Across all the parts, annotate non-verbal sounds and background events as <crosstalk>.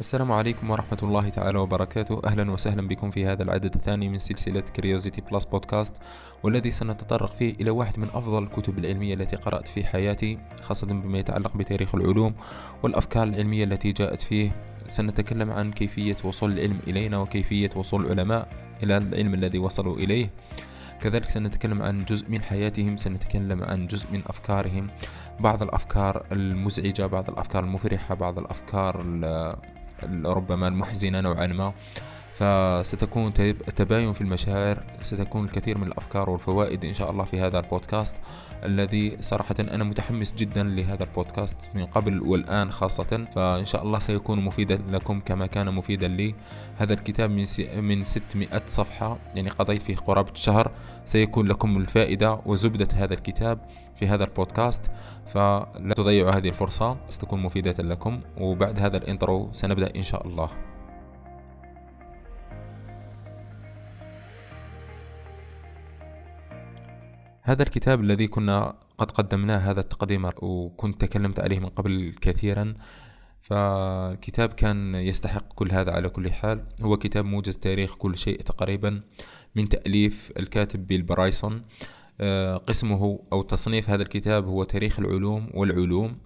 السلام عليكم ورحمة الله تعالى وبركاته. أهلا وسهلا بكم في هذا العدد الثاني من سلسلة كريوزيتي بلس بودكاست والذي سنتطرق فيه إلى واحد من أفضل الكتب العلمية التي قرأت في حياتي خاصة بما يتعلق بتاريخ العلوم والأفكار العلمية التي جاءت فيه. سنتكلم عن كيفية وصول العلم إلينا وكيفية وصول العلماء إلى العلم الذي وصلوا إليه. كذلك سنتكلم عن جزء من حياتهم سنتكلم عن جزء من أفكارهم. بعض الأفكار المزعجة بعض الأفكار المفرحة بعض الأفكار ربما المحزنة نوعا ما. فستكون تباين في المشاعر ستكون الكثير من الأفكار والفوائد إن شاء الله في هذا البودكاست الذي صراحة أنا متحمس جدا لهذا البودكاست من قبل والآن خاصة فإن شاء الله سيكون مفيدا لكم كما كان مفيدا لي. هذا الكتاب من من 600 صفحة يعني قضيت فيه قرابة شهر سيكون لكم الفائدة وزبدة هذا الكتاب في هذا البودكاست فلا تضيعوا هذه الفرصة ستكون مفيدة لكم وبعد هذا الإنترو سنبدأ إن شاء الله. هذا الكتاب الذي كنا قد قدمناه هذا التقديم وكنت تكلمت عليه من قبل كثيرا فالكتاب كان يستحق كل هذا على كل حال. هو كتاب موجز تاريخ كل شيء تقريبا من تأليف الكاتب بيل برايسون. آه، قسمه أو تصنيف هذا الكتاب هو تاريخ العلوم والعلوم.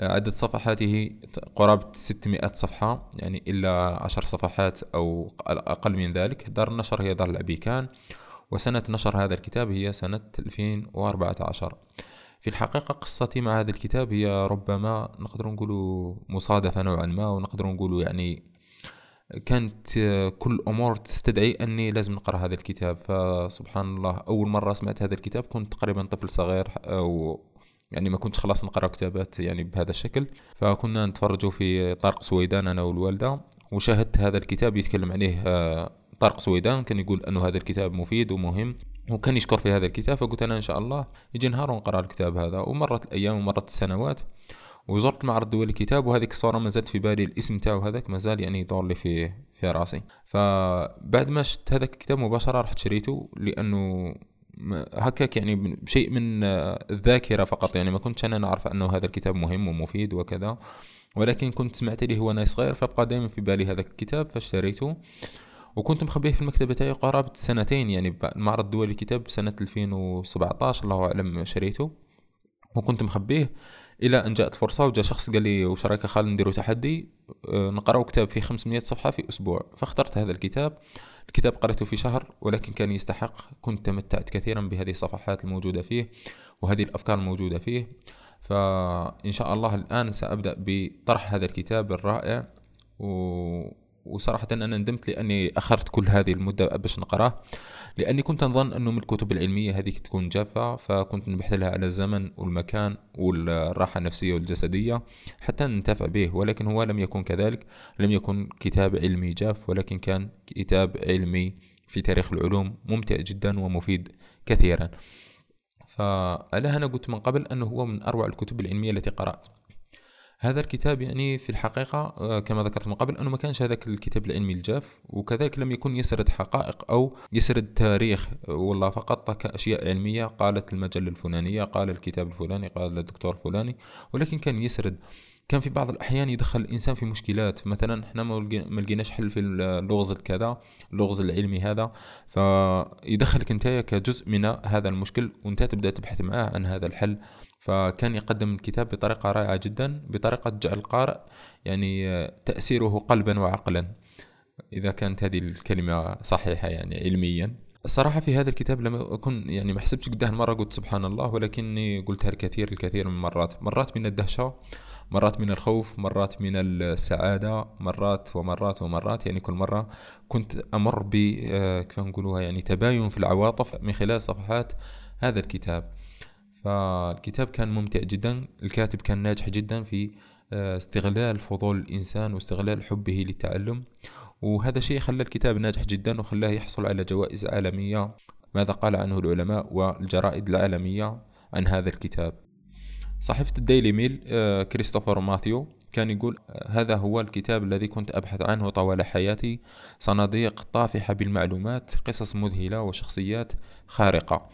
آه، عدد صفحاته قرابة 600 صفحة يعني إلا عشر صفحات أو أقل من ذلك. دار النشر هي دار الأبيكان وسنة نشر هذا الكتاب هي سنة 2014 في الحقيقة قصتي مع هذا الكتاب هي ربما نقدر نقول مصادفة نوعا ما ونقدر نقول يعني كانت كل أمور تستدعي أني لازم نقرأ هذا الكتاب. فسبحان الله أول مرة سمعت هذا الكتاب كنت تقريبا طفل صغير أو يعني ما كنتش خلاص نقرأ كتابات يعني بهذا الشكل. فكنا نتفرجوا في طارق سويدان أنا والوالدة وشاهدت هذا الكتاب يتكلم عليه طارق سويدان كان يقول أنه هذا الكتاب مفيد ومهم وكان يشكر في هذا الكتاب فقلت أنا إن شاء الله يجي نهار ونقرأ الكتاب هذا. ومرت الأيام ومرت السنوات وزرت المعرض الدولي الكتاب وهذيك الصورة ما زالت في بالي الاسم تاعو هذاك ما زال يعني يدور لي في في راسي. فبعد ما شفت هذاك الكتاب مباشرة رحت شريته لأنه هكاك يعني بشيء من الذاكرة فقط. يعني ما كنتش أنا نعرف أنه هذا الكتاب مهم ومفيد وكذا. ولكن كنت سمعت لي هو ناس صغير فبقى دائما في بالي هذا الكتاب فاشتريته. وكنت مخبيه في المكتبة تاعي قرابة سنتين يعني المعرض الدولي الكتاب سنة 2017 الله أعلم شريته. وكنت مخبيه إلى أن جاءت فرصة وجاء شخص قال لي وش رأيك خالد نديروا تحدي؟ آه، نقراو كتاب فيه 500 صفحة في أسبوع. فاخترت هذا الكتاب. الكتاب قرأته في شهر ولكن كان يستحق. كنت تمتعت كثيرا بهذه الصفحات الموجودة فيه وهذه الأفكار الموجودة فيه. فإن شاء الله الآن سأبدأ بطرح هذا الكتاب الرائع و... وصراحة أنا ندمت لأني أخرت كل هذه المدة باش نقراه لأني كنت نظن أنه من الكتب العلمية هذيك تكون جافة فكنت نبحث لها على الزمن والمكان والراحة النفسية والجسدية حتى ننتفع به ولكن هو لم يكن كذلك لم يكن كتاب علمي جاف ولكن كان كتاب علمي في تاريخ العلوم ممتع جدا ومفيد كثيرا. فعلى أنا قلت من قبل أنه هو من أروع الكتب العلمية التي قرأت. هذا الكتاب يعني في الحقيقة آه، كما ذكرت من قبل أنه ما كانش هذاك الكتاب العلمي الجاف وكذلك لم يكن يسرد حقائق أو يسرد تاريخ. والله فقط كأشياء علمية قالت المجلة الفلانية قال الكتاب الفلاني قال الدكتور الفلاني ولكن كان يسرد. كان في بعض الأحيان يدخل الإنسان في مشكلات. مثلا إحنا ما لقيناش حل في اللغز الكذا اللغز العلمي هذا. فيدخلك أنت كجزء من هذا المشكل وأنت تبدأ تبحث معاه عن هذا الحل. فكان يقدم الكتاب بطريقة رائعة جدا بطريقة جعل القارئ يعني تأثيره قلبا وعقلا. إذا كانت هذه الكلمة صحيحة يعني علميا. الصراحة في هذا الكتاب لم أكن يعني ما حسبتش قداه مرة قلت سبحان الله ولكني قلتها الكثير الكثير من مرات. مرات من الدهشة مرات من الخوف مرات من السعادة مرات ومرات ومرات. يعني كل مرة كنت أمر ب آه، كيف نقولوها يعني تباين في العواطف من خلال صفحات هذا الكتاب. فالكتاب كان ممتع جدا الكاتب كان ناجح جدا في آه، استغلال فضول الإنسان واستغلال حبه للتعلم. وهذا شيء خلى الكتاب ناجح جدا وخلاه يحصل على جوائز عالمية. ماذا قال عنه العلماء والجرائد العالمية عن هذا الكتاب؟ صحيفة الديلي ميل آه، كريستوفر ماثيو كان يقول آه، هذا هو الكتاب الذي كنت أبحث عنه طوال حياتي. صناديق طافحة بالمعلومات قصص مذهلة وشخصيات خارقة.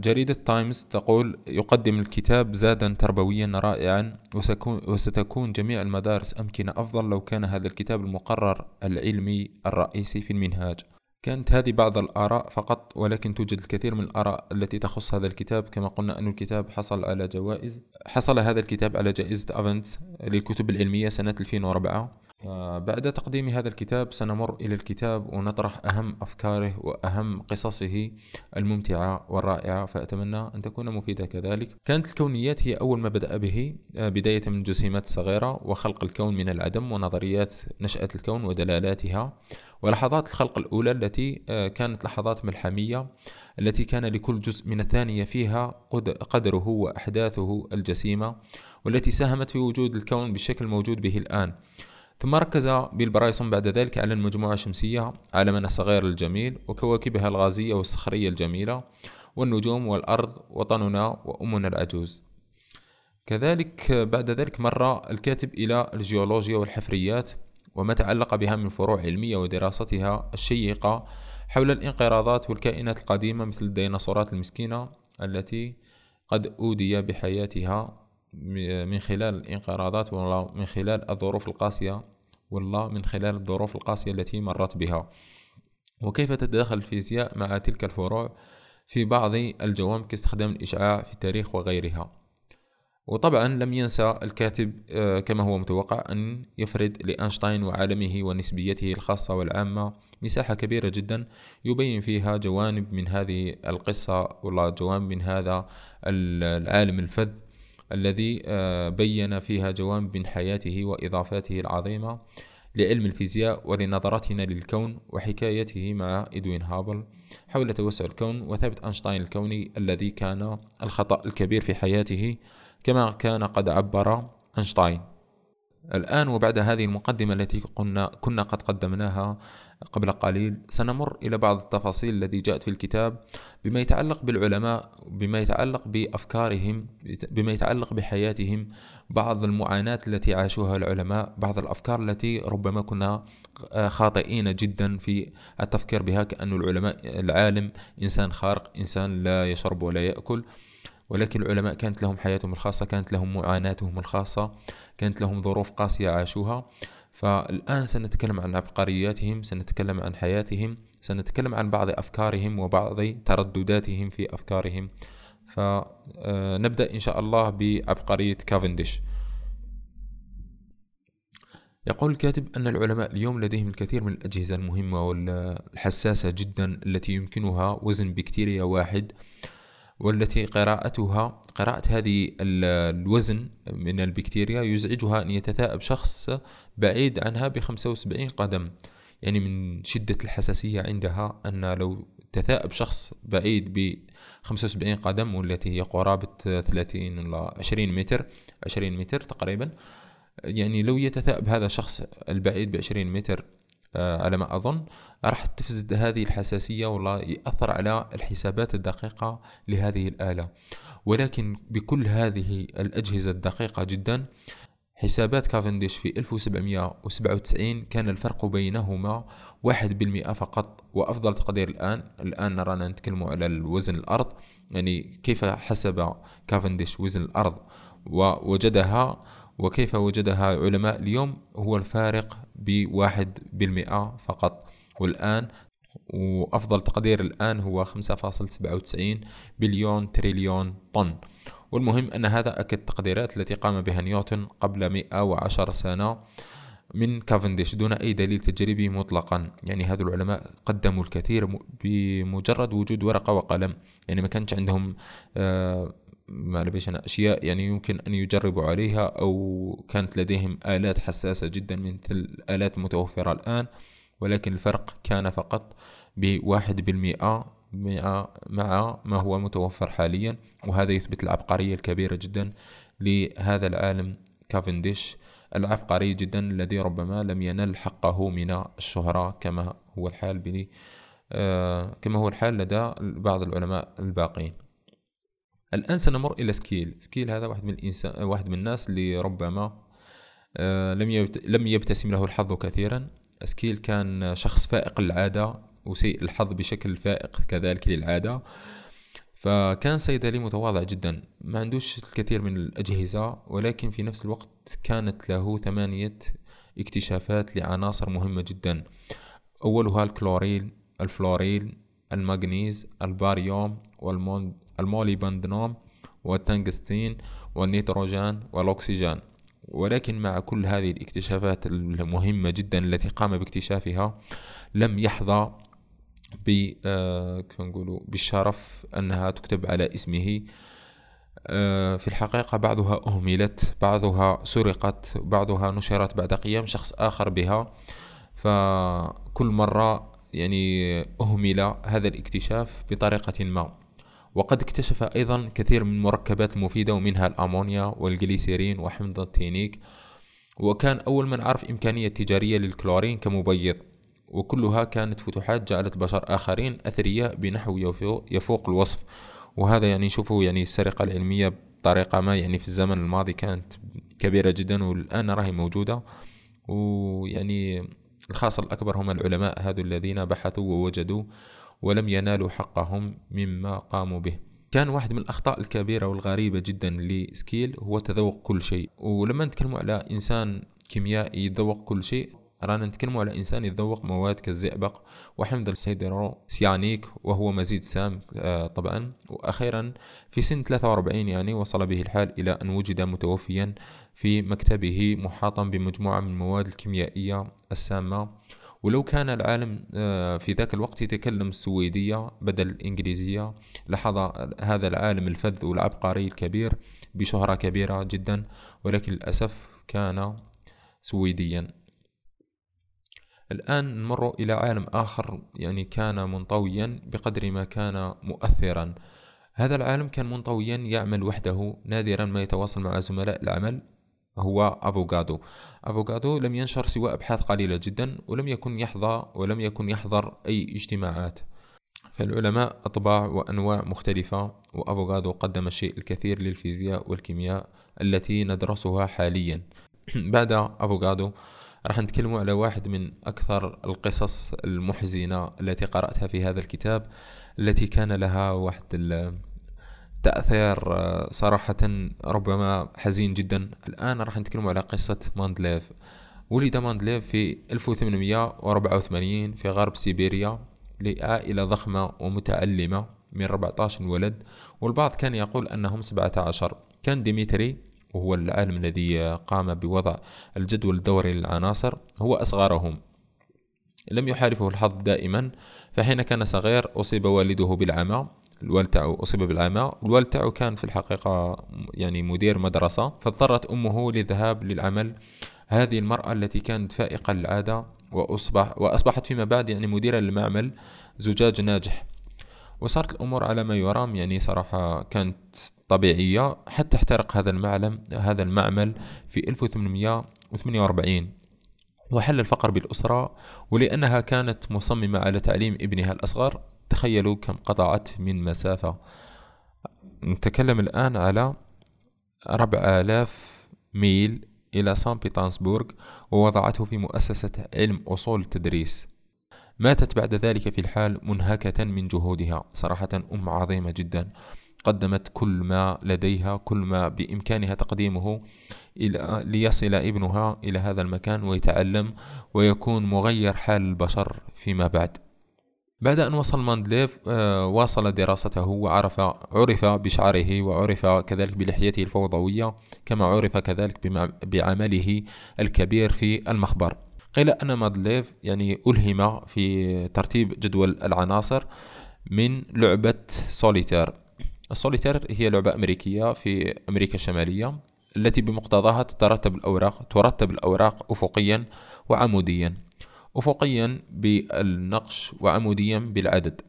جريدة تايمز تقول يقدم الكتاب زادا تربويا رائعا وستكون جميع المدارس أمكنة أفضل لو كان هذا الكتاب المقرر العلمي الرئيسي في المنهاج. كانت هذه بعض الآراء فقط ولكن توجد الكثير من الآراء التي تخص هذا الكتاب. كما قلنا أن الكتاب حصل على جوائز حصل هذا الكتاب على جائزة أفنت للكتب العلمية سنة 2004 بعد تقديم هذا الكتاب سنمر إلى الكتاب ونطرح أهم أفكاره وأهم قصصه الممتعة والرائعة فأتمنى أن تكون مفيدة كذلك. كانت الكونيات هي أول ما بدأ به آه، بداية من جسيمات صغيرة وخلق الكون من العدم ونظريات نشأة الكون ودلالاتها. ولحظات الخلق الأولى التي آه، كانت لحظات ملحمية التي كان لكل جزء من الثانية فيها قدره وأحداثه الجسيمة والتي ساهمت في وجود الكون بالشكل الموجود به الآن. ثم ركز بيل برايسون بعد ذلك على المجموعة الشمسية عالمنا الصغير الجميل وكواكبها الغازية والصخرية الجميلة والنجوم والأرض وطننا وأمنا العجوز. كذلك بعد ذلك مر الكاتب إلى الجيولوجيا والحفريات وما تعلق بها من فروع علمية ودراستها الشيقة حول الانقراضات والكائنات القديمة مثل الديناصورات المسكينة التي قد أودي بحياتها من خلال الانقراضات ولا من خلال الظروف القاسية والله من خلال الظروف القاسية التي مرت بها. وكيف تتداخل الفيزياء مع تلك الفروع في بعض الجوانب كاستخدام الإشعاع في التاريخ وغيرها؟ وطبعا لم ينسى الكاتب آه، كما هو متوقع أن يفرد لأينشتاين وعالمه ونسبيته الخاصة والعامة مساحة كبيرة جدا يبين فيها جوانب من هذه القصة ولا جوانب من هذا العالم الفذ الذي آه، بين فيها جوانب من حياته وإضافاته العظيمة لعلم الفيزياء ولنظرتنا للكون وحكايته مع إدوين هابل حول توسع الكون وثبت أينشتاين الكوني الذي كان الخطأ الكبير في حياته كما كان قد عبر أينشتاين. الآن وبعد هذه المقدمة التي كنا, كنا قد قدمناها قبل قليل سنمر إلى بعض التفاصيل التي جاءت في الكتاب بما يتعلق بالعلماء بما يتعلق بأفكارهم بما يتعلق بحياتهم بعض المعاناة التي عاشوها العلماء بعض الأفكار التي ربما كنا خاطئين جدا في التفكير بها كأن العلماء العالم إنسان خارق إنسان لا يشرب ولا يأكل. ولكن العلماء كانت لهم حياتهم الخاصة كانت لهم معاناتهم الخاصة كانت لهم ظروف قاسية عاشوها. فالآن سنتكلم عن عبقرياتهم سنتكلم عن حياتهم سنتكلم عن بعض أفكارهم وبعض تردداتهم في أفكارهم. فنبدأ إن شاء الله بعبقرية كافنديش. يقول الكاتب أن العلماء اليوم لديهم الكثير من الأجهزة المهمة والحساسة جدا التي يمكنها وزن بكتيريا واحد والتي قراءتها قراءة هذه الوزن من البكتيريا يزعجها أن يتثاءب شخص بعيد عنها بخمسة وسبعين قدم. يعني من شدة الحساسية عندها أن لو تثاءب شخص بعيد ب 75 قدم والتي هي قرابة 30 ولا 20 متر 20 متر تقريبا يعني لو يتثاءب هذا الشخص البعيد ب 20 متر آه، على ما أظن راح تفزد هذه الحساسية والله يأثر على الحسابات الدقيقة لهذه الآلة. ولكن بكل هذه الأجهزة الدقيقة جدا حسابات كافنديش في 1797 كان الفرق بينهما واحد بالمئة فقط. وأفضل تقدير الآن الآن نرانا نتكلم على الوزن الأرض. يعني كيف حسب كافنديش وزن الأرض؟ ووجدها وكيف وجدها علماء اليوم؟ هو الفارق بواحد بالمئة فقط. والآن وأفضل تقدير الآن هو 5.97 بليون تريليون طن. والمهم أن هذا أكد التقديرات التي قام بها نيوتن قبل 110 سنة من كافنديش دون أي دليل تجريبي مطلقا. يعني هذا العلماء قدموا الكثير بمجرد وجود ورقة وقلم. يعني ما كانش عندهم آه معلبيش أنا أشياء يعني يمكن أن يجربوا عليها أو كانت لديهم آلات حساسة جدا مثل الآلات المتوفرة الآن. ولكن الفرق كان فقط بواحد بالمئة مع ما هو متوفر حاليا وهذا يثبت العبقرية الكبيرة جدا لهذا العالم كافنديش. العبقري جدا الذي ربما لم ينل حقه من الشهرة كما هو الحال بني آه كما هو الحال لدى بعض العلماء الباقين. الآن سنمر إلى شيل. شيل هذا واحد من الإنسان واحد من الناس اللي ربما آه لم يبت... لم يبتسم له الحظ كثيرا. شيل كان شخص فائق للعادة وسيء الحظ بشكل فائق كذلك للعادة. فكان صيدلي متواضع جدا ما عندوش الكثير من الأجهزة ولكن في نفس الوقت كانت له ثمانية اكتشافات لعناصر مهمة جدا. أولها الكلور الفلور المنغنيز الباريوم والموليبدنوم والتنغستين والنيتروجين والأكسجين. ولكن مع كل هذه الاكتشافات المهمة جدا التي قام باكتشافها لم يحظى ب آه، كيف بالشرف أنها تكتب على اسمه. آه، في الحقيقة بعضها أهملت بعضها سرقت بعضها نشرت بعد قيام شخص آخر بها. فكل مرة يعني أهمل هذا الاكتشاف بطريقة ما. وقد اكتشف أيضا كثير من المركبات المفيدة ومنها الأمونيا والجليسيرين وحمض التينيك وكان أول من عرف إمكانية تجارية للكلورين كمبيض. وكلها كانت فتوحات جعلت بشر آخرين أثرياء بنحو يفوق الوصف. وهذا يعني نشوفه يعني السرقة العلمية بطريقة ما يعني في الزمن الماضي كانت كبيرة جدا والآن راهي موجودة. ويعني الخاصة الأكبر هم العلماء هذو الذين بحثوا ووجدوا ولم ينالوا حقهم مما قاموا به. كان واحد من الأخطاء الكبيرة والغريبة جدا لسكيل هو تذوق كل شيء. ولما نتكلم على إنسان كيميائي يذوق كل شيء رانا نتكلم على إنسان يتذوق مواد كالزئبق وحمض السيدرو سيانيك وهو مزيد سام آه، طبعا. وأخيرا في سن 43 يعني وصل به الحال إلى أن وجد متوفيا في مكتبه محاطا بمجموعة من المواد الكيميائية السامة. ولو كان العالم آه، في ذاك الوقت يتكلم السويدية بدل الإنجليزية لحظ هذا العالم الفذ والعبقري الكبير بشهرة كبيرة جدا ولكن للأسف كان سويديا. الآن نمر إلى عالم آخر يعني كان منطويا بقدر ما كان مؤثرا. هذا العالم كان منطويا يعمل وحده نادرا ما يتواصل مع زملاء العمل. هو أفوغادو أفوغادو لم ينشر سوى أبحاث قليلة جدا ولم يكن يحظى ولم يكن يحضر أي اجتماعات. فالعلماء أطباع وأنواع مختلفة وأفوغادو قدم الشيء الكثير للفيزياء والكيمياء التي ندرسها حاليا. <clears throat> بعد أفوغادو راح نتكلم على واحد من أكثر القصص المحزنة التي قرأتها في هذا الكتاب التي كان لها واحد تأثير صراحة ربما حزين جدا. الآن راح نتكلم على قصة ماندليف. ولد ماندليف في 1884 في غرب سيبيريا لعائلة ضخمة ومتعلمة من 14 ولد. والبعض كان يقول أنهم 17 كان ديمتري وهو العالم الذي قام بوضع الجدول الدوري للعناصر هو أصغرهم. لم يحالفه الحظ دائما فحين كان صغير أصيب والده بالعمى. الوالد تاعو أصيب بالعمى الوالد تاعو كان في الحقيقة يعني مدير مدرسة فاضطرت أمه للذهاب للعمل. هذه المرأة التي كانت فائقة للعادة وأصبح وأصبحت فيما بعد يعني مديرة للمعمل زجاج ناجح. وصارت الأمور على ما يرام يعني صراحة كانت طبيعية. حتى احترق هذا المعلم هذا المعمل في 1848 وحل الفقر بالأسرة ولأنها كانت مصممة على تعليم ابنها الأصغر. تخيلوا كم قطعت من مسافة. نتكلم الآن على ربع آلاف ميل إلى سان بيترسبورغ ووضعته في مؤسسة علم أصول التدريس ماتت بعد ذلك في الحال منهكة من جهودها. صراحة أم عظيمة جدا. قدمت كل ما لديها كل ما بإمكانها تقديمه إلى ليصل ابنها إلى هذا المكان ويتعلم ويكون مغير حال البشر فيما بعد. بعد أن وصل ماندليف آه، واصل دراسته وعرف عرف بشعره وعرف كذلك بلحيته الفوضوية كما عرف كذلك بعمله الكبير في المخبر. قيل أن ماندليف يعني ألهم في ترتيب جدول العناصر من لعبة سوليتير. السوليتير هي لعبة أمريكية في أمريكا الشمالية التي بمقتضاها تترتب الأوراق ترتب الأوراق أفقيا وعموديا. أفقيا بالنقش وعموديا بالعدد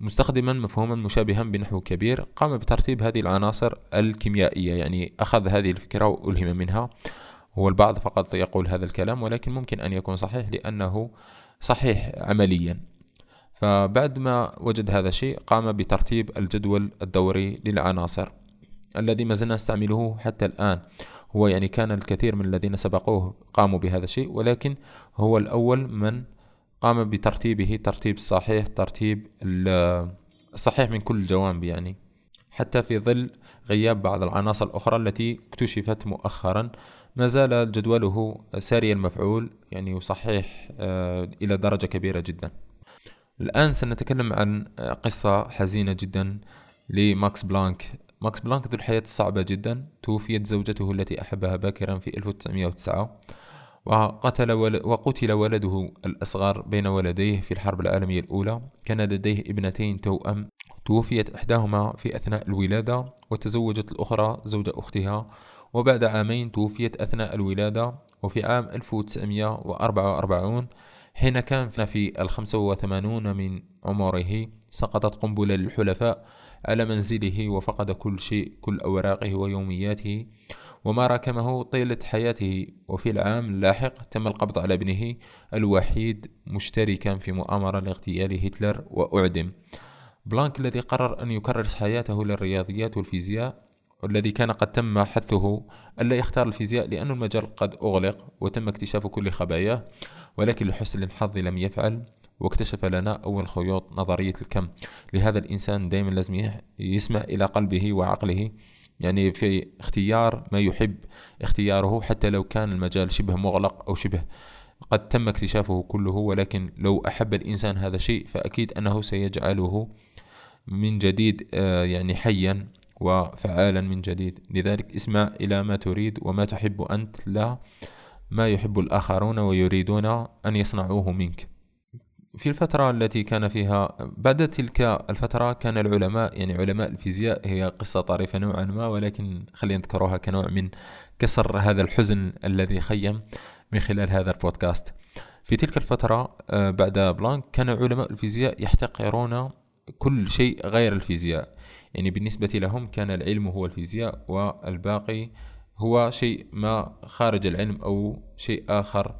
مستخدما مفهوما مشابها بنحو كبير قام بترتيب هذه العناصر الكيميائية يعني أخذ هذه الفكرة وألهم منها. هو البعض فقط يقول هذا الكلام ولكن ممكن أن يكون صحيح لأنه صحيح عمليا. فبعد ما وجد هذا الشيء قام بترتيب الجدول الدوري للعناصر الذي ما زلنا نستعمله حتى الآن. هو يعني كان الكثير من الذين سبقوه قاموا بهذا الشيء ولكن هو الأول من قام بترتيبه ترتيب صحيح ترتيب صحيح من كل الجوانب يعني. حتى في ظل غياب بعض العناصر الأخرى التي اكتشفت مؤخرا ما زال جدوله ساري المفعول يعني وصحيح آه، إلى درجة كبيرة جدا. الآن سنتكلم عن قصة حزينة جدا لماكس بلانك ماكس بلانك ذو الحياة الصعبة جدا توفيت زوجته التي أحبها باكرا في 1909 وقتل وقتل ولده الأصغر بين ولديه في الحرب العالمية الأولى. كان لديه ابنتين توأم. توفيت إحداهما في أثناء الولادة وتزوجت الأخرى زوج أختها. وبعد عامين توفيت أثناء الولادة وفي عام 1944 حين كان في الخمسة وثمانون من عمره سقطت قنبلة للحلفاء على منزله وفقد كل شيء كل أوراقه ويومياته وما راكمه طيلة حياته. وفي العام اللاحق تم القبض على ابنه الوحيد مشتركا في مؤامرة لاغتيال هتلر وأعدم. بلانك الذي قرر أن يكرس حياته للرياضيات والفيزياء والذي كان قد تم حثه ألا يختار الفيزياء لأن المجال قد أغلق وتم اكتشاف كل خباياه ولكن لحسن الحظ لم يفعل. واكتشف لنا أول خيوط نظرية الكم. لهذا الإنسان دائما لازم يسمع إلى قلبه وعقله. يعني في اختيار ما يحب اختياره حتى لو كان المجال شبه مغلق أو شبه. قد تم اكتشافه كله ولكن لو أحب الإنسان هذا الشيء فأكيد أنه سيجعله من جديد آه، يعني حيا وفعالا من جديد. لذلك اسمع إلى ما تريد وما تحب أنت لا ما يحب الآخرون ويريدون أن يصنعوه منك. في الفترة التي كان فيها بعد تلك الفترة كان العلماء يعني علماء الفيزياء هي قصة طريفة نوعا ما ولكن خلينا نذكرها كنوع من كسر هذا الحزن الذي خيم من خلال هذا البودكاست. في تلك الفترة آه، بعد بلانك كان علماء الفيزياء يحتقرون كل شيء غير الفيزياء. يعني بالنسبة لهم كان العلم هو الفيزياء والباقي هو شيء ما خارج العلم أو شيء آخر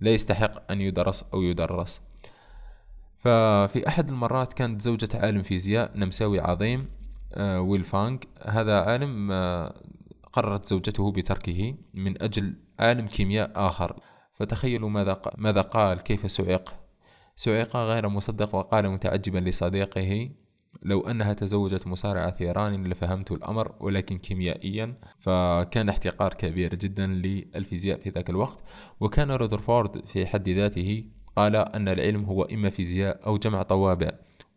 لا يستحق أن يدرس أو يدرس. ففي أحد المرات كانت زوجة عالم فيزياء نمساوي عظيم آه، ويل فانج هذا عالم آه، قررت زوجته بتركه من أجل عالم كيمياء آخر. فتخيلوا ماذا ماذا قال كيف سعق؟ سعق غير مصدق وقال متعجبا لصديقه لو أنها تزوجت مصارع ثيران لفهمت الأمر ولكن كيميائيا. فكان احتقار كبير جدا للفيزياء في ذاك الوقت. وكان رذرفورد في حد ذاته قال أن العلم هو إما فيزياء أو جمع طوابع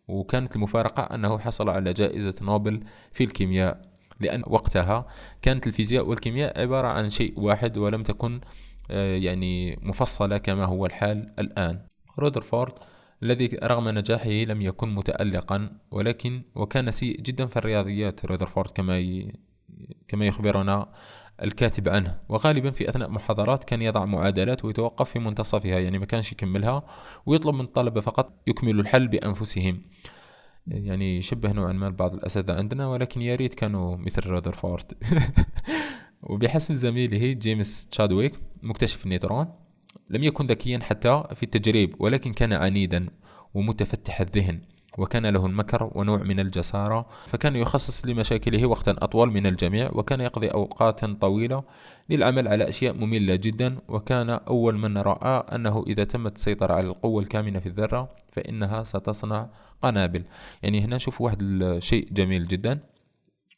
وكانت المفارقة أنه حصل على جائزة نوبل في الكيمياء لأن وقتها كانت الفيزياء والكيمياء عبارة عن شيء واحد ولم تكن آه، يعني مفصلة كما هو الحال الآن. رودرفورد الذي رغم نجاحه لم يكن متألقا ولكن وكان سيء جدا في الرياضيات رودرفورد كما كما يخبرنا الكاتب عنه. وغالبا في أثناء محاضرات كان يضع معادلات ويتوقف في منتصفها يعني ما كانش يكملها ويطلب من الطلبة فقط يكملوا الحل بأنفسهم. يعني شبه نوعا ما بعض الأساتذة عندنا ولكن يا ريت كانوا مثل رودرفورد <laughs> وبحسب زميله جيمس تشادويك مكتشف النيوترون لم يكن ذكيا حتى في التجريب ولكن كان عنيدا ومتفتح الذهن. وكان له المكر ونوع من الجسارة فكان يخصص لمشاكله وقتا أطول من الجميع وكان يقضي أوقاتا طويلة للعمل على أشياء مملة جدا وكان أول من رأى أنه إذا تمت السيطرة على القوة الكامنة في الذرة فإنها ستصنع قنابل. يعني هنا نشوف واحد الشيء جميل جدا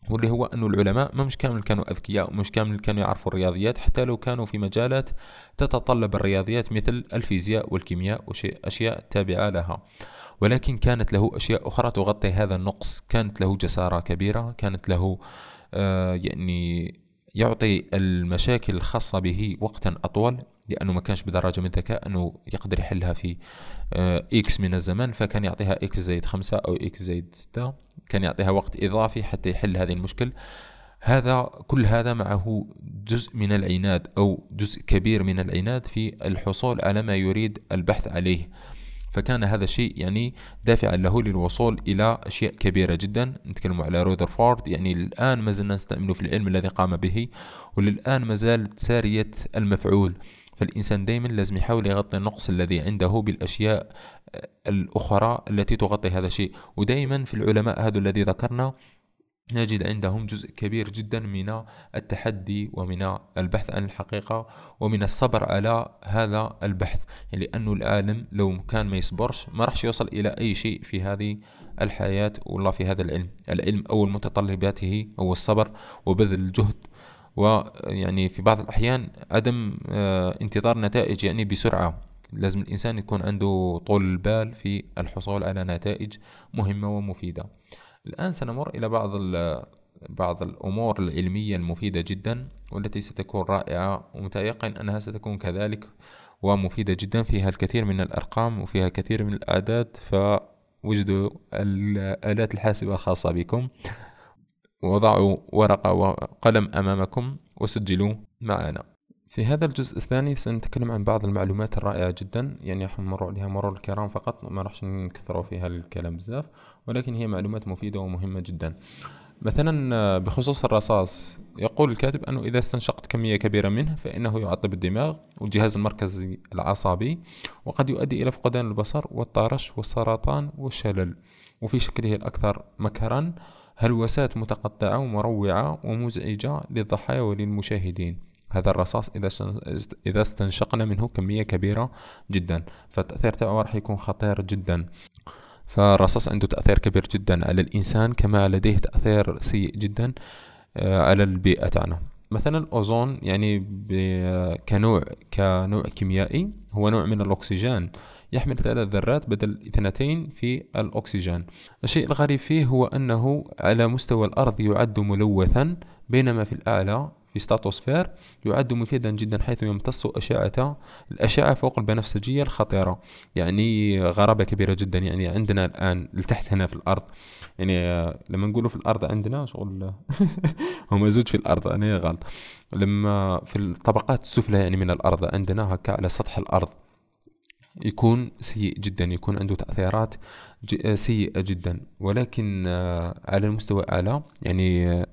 واللي هو أنه العلماء ما مش كامل كانوا أذكياء ومش كامل كانوا يعرفوا الرياضيات حتى لو كانوا في مجالات تتطلب الرياضيات مثل الفيزياء والكيمياء وأشياء تابعة لها. ولكن كانت له أشياء أخرى تغطي هذا النقص. كانت له جسارة كبيرة كانت له آه يعني يعطي المشاكل الخاصة به وقتا أطول لأنه ما كانش بدرجة من الذكاء أنه يقدر يحلها في آه X من الزمن فكان يعطيها X زائد خمسة أو X زائد ستة. كان يعطيها وقت إضافي حتى يحل هذه المشكل. هذا كل هذا معه جزء من العناد أو جزء كبير من العناد في الحصول على ما يريد البحث عليه. فكان هذا الشيء يعني دافعا له للوصول إلى أشياء كبيرة جدا. نتكلم على رودرفورد يعني الآن ما زلنا نستعمله في العلم الذي قام به وللآن ما زالت سارية المفعول. فالإنسان دائما لازم يحاول يغطي النقص الذي عنده بالأشياء الأخرى التي تغطي هذا الشيء. ودائما في العلماء هذا الذي ذكرنا نجد عندهم جزء كبير جدا من التحدي ومن البحث عن الحقيقة ومن الصبر على هذا البحث يعني لأنه العالم لو كان ما يصبرش ما راح يوصل إلى أي شيء في هذه الحياة والله في هذا العلم. العلم أول متطلباته هو الصبر وبذل الجهد. ويعني في بعض الأحيان عدم آه، انتظار نتائج يعني بسرعة. لازم الإنسان يكون عنده طول البال في الحصول على نتائج مهمة ومفيدة. الآن سنمر إلى بعض بعض الأمور العلمية المفيدة جدا والتي ستكون رائعة ومتيقن أنها ستكون كذلك ومفيدة جدا. فيها الكثير من الأرقام وفيها الكثير من الأعداد فوجدوا الآلات الحاسبة الخاصة بكم. وضعوا ورقة وقلم أمامكم وسجلوا معنا. في هذا الجزء الثاني سنتكلم عن بعض المعلومات الرائعة جدا يعني راح نمر عليها مرور الكرام فقط ما راح نكثروا فيها الكلام بزاف. ولكن هي معلومات مفيدة ومهمة جدا. مثلا بخصوص الرصاص يقول الكاتب أنه إذا استنشقت كمية كبيرة منه فإنه يعطب الدماغ والجهاز المركزي العصبي وقد يؤدي إلى فقدان البصر والطرش والسرطان والشلل. وفي شكله الأكثر مكرا هلوسات متقطعة ومروعة ومزعجة للضحايا وللمشاهدين؟ هذا الرصاص إذا استنشقنا منه كمية كبيرة جدا. فالتأثير تاعه راح يكون خطير جدا. فالرصاص عنده تأثير كبير جدا على الإنسان كما لديه تأثير سيء جدا آه، على البيئة تاعنا. مثلا الأوزون يعني كنوع كنوع كيميائي هو نوع من الأكسجين يحمل ثلاث ذرات بدل اثنتين في الأكسجين. الشيء الغريب فيه هو أنه على مستوى الأرض يعد ملوثا بينما في الأعلى في ستاتوسفير يعد مفيدا جدا حيث يمتص أشعة الأشعة فوق البنفسجية الخطيرة. يعني غرابة كبيرة جدا. يعني عندنا الآن لتحت هنا في الأرض يعني لما نقولوا في الأرض عندنا شغل <laughs> هم زوج في الأرض. أنا غلط. لما في الطبقات السفلى يعني من الأرض عندنا هكا على سطح الأرض يكون سيء جدا يكون عنده تأثيرات سيئة جدا. ولكن على المستوى الأعلى يعني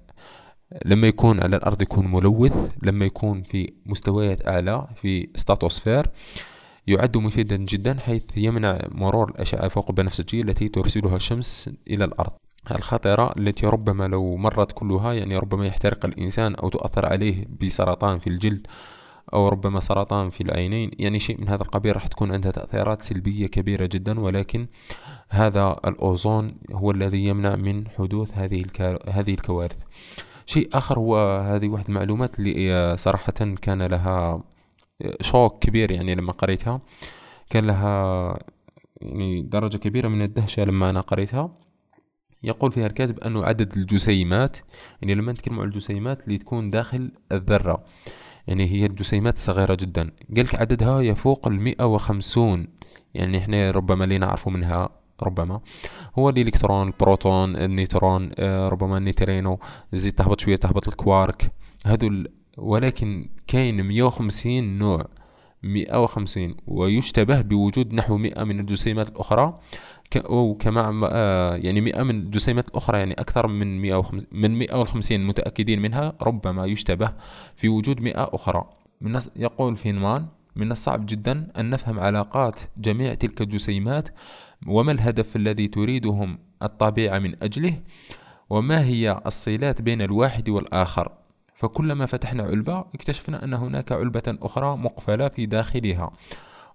لما يكون على الأرض يكون ملوث لما يكون في مستويات أعلى في ستاتوسفير يعد مفيدا جدا حيث يمنع مرور الأشعة فوق البنفسجية التي ترسلها الشمس إلى الأرض. الخطرة التي ربما لو مرت كلها يعني ربما يحترق الإنسان أو تؤثر عليه بسرطان في الجلد أو ربما سرطان في العينين يعني شيء من هذا القبيل راح تكون عندها تأثيرات سلبية كبيرة جدا ولكن هذا الأوزون هو الذي يمنع من حدوث هذه هذه الكوارث. شيء آخر هو هذه واحد المعلومات اللي صراحة كان لها شوك كبير يعني لما قريتها. كان لها يعني درجة كبيرة من الدهشة لما أنا قريتها. يقول فيها الكاتب أنه عدد الجسيمات يعني لما نتكلم عن الجسيمات اللي تكون داخل الذرة يعني هي الجسيمات الصغيرة جدا. قالك عددها يفوق المئة وخمسون يعني إحنا ربما اللي نعرفه منها ربما. هو الإلكترون البروتون النيوترون آه، ربما النيترينو زيد تهبط شوية تهبط الكوارك. هذو ولكن كاين 150 نوع 150 ويشتبه بوجود نحو 100 من الجسيمات الأخرى. وكما آه، يعني 100 من الجسيمات الأخرى يعني أكثر من 150 من 150 متأكدين منها ربما يشتبه في وجود 100 أخرى. من يقول فينمان من الصعب جدا أن نفهم علاقات جميع تلك الجسيمات وما الهدف الذي تريدهم الطبيعة من أجله؟ وما هي الصلات بين الواحد والآخر؟ فكلما فتحنا علبة اكتشفنا أن هناك علبة أخرى مقفلة في داخلها.